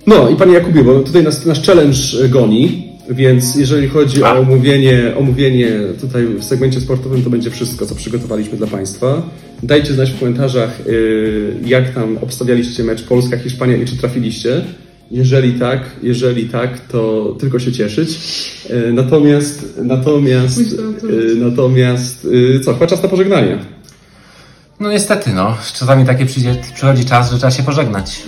No i panie Jakubie, bo tutaj nas, nasz challenge e, goni, więc jeżeli chodzi A. o omówienie, omówienie tutaj w segmencie sportowym, to będzie wszystko, co przygotowaliśmy dla Państwa. Dajcie znać w komentarzach, y, jak tam obstawialiście mecz Polska-Hiszpania i czy trafiliście. Jeżeli tak, jeżeli tak, to tylko się cieszyć. Y, Natomiast, natomiast, y, natomiast, y, co, chyba czas na pożegnanie. No niestety, no. Czasami takie przyjdzie, przychodzi czas, że trzeba się pożegnać.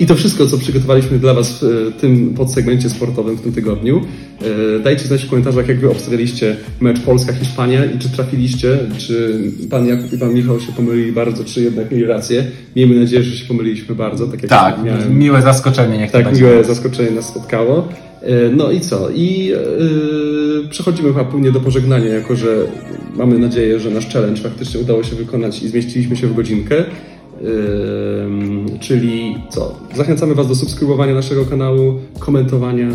I to wszystko, co przygotowaliśmy dla Was w e, tym podsegmencie sportowym w tym tygodniu. E, Dajcie znać w komentarzach, jak Wy obstawialiście mecz Polska-Hiszpania i czy trafiliście, czy Pan Jakub i Pan Michał się pomylili bardzo, czy jednak mieli rację. Miejmy nadzieję, że się pomyliliśmy bardzo, tak jak Tak, miałem. miłe zaskoczenie, niech Tak, będzie. miłe zaskoczenie nas spotkało. E, No i co? I e, przechodzimy chyba płynnie do pożegnania, jako że mamy nadzieję, że nasz challenge faktycznie udało się wykonać i zmieściliśmy się w godzinkę. Czyli co? Zachęcamy Was do subskrybowania naszego kanału, komentowania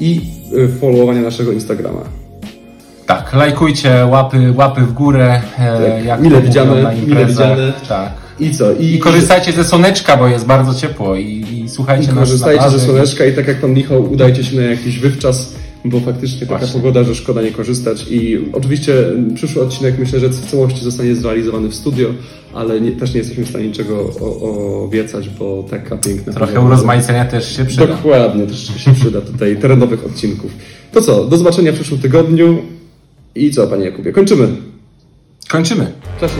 i y, followowania naszego Instagrama. Tak, lajkujcie, łapy, łapy w górę. E, Tak, jak mile widziane, na mile widziane. Tak. I co? I korzystajcie ze słoneczka, bo jest bardzo ciepło i, i słuchajcie nas na Korzystajcie ze słoneczka i tak jak pan Michał, udajcie się na jakiś wywczas, bo faktycznie taka Właśnie. pogoda, że szkoda nie korzystać. I oczywiście przyszły odcinek myślę, że w całości zostanie zrealizowany w studio, ale nie, też nie jesteśmy w stanie niczego o- obiecać, bo taka piękna Trochę pogoda. urozmaicenia też się przyda. Dokładnie, też się przyda tutaj terenowych odcinków. To co, do zobaczenia w przyszłym tygodniu i co, panie Jakubie, kończymy. Kończymy. Cześć.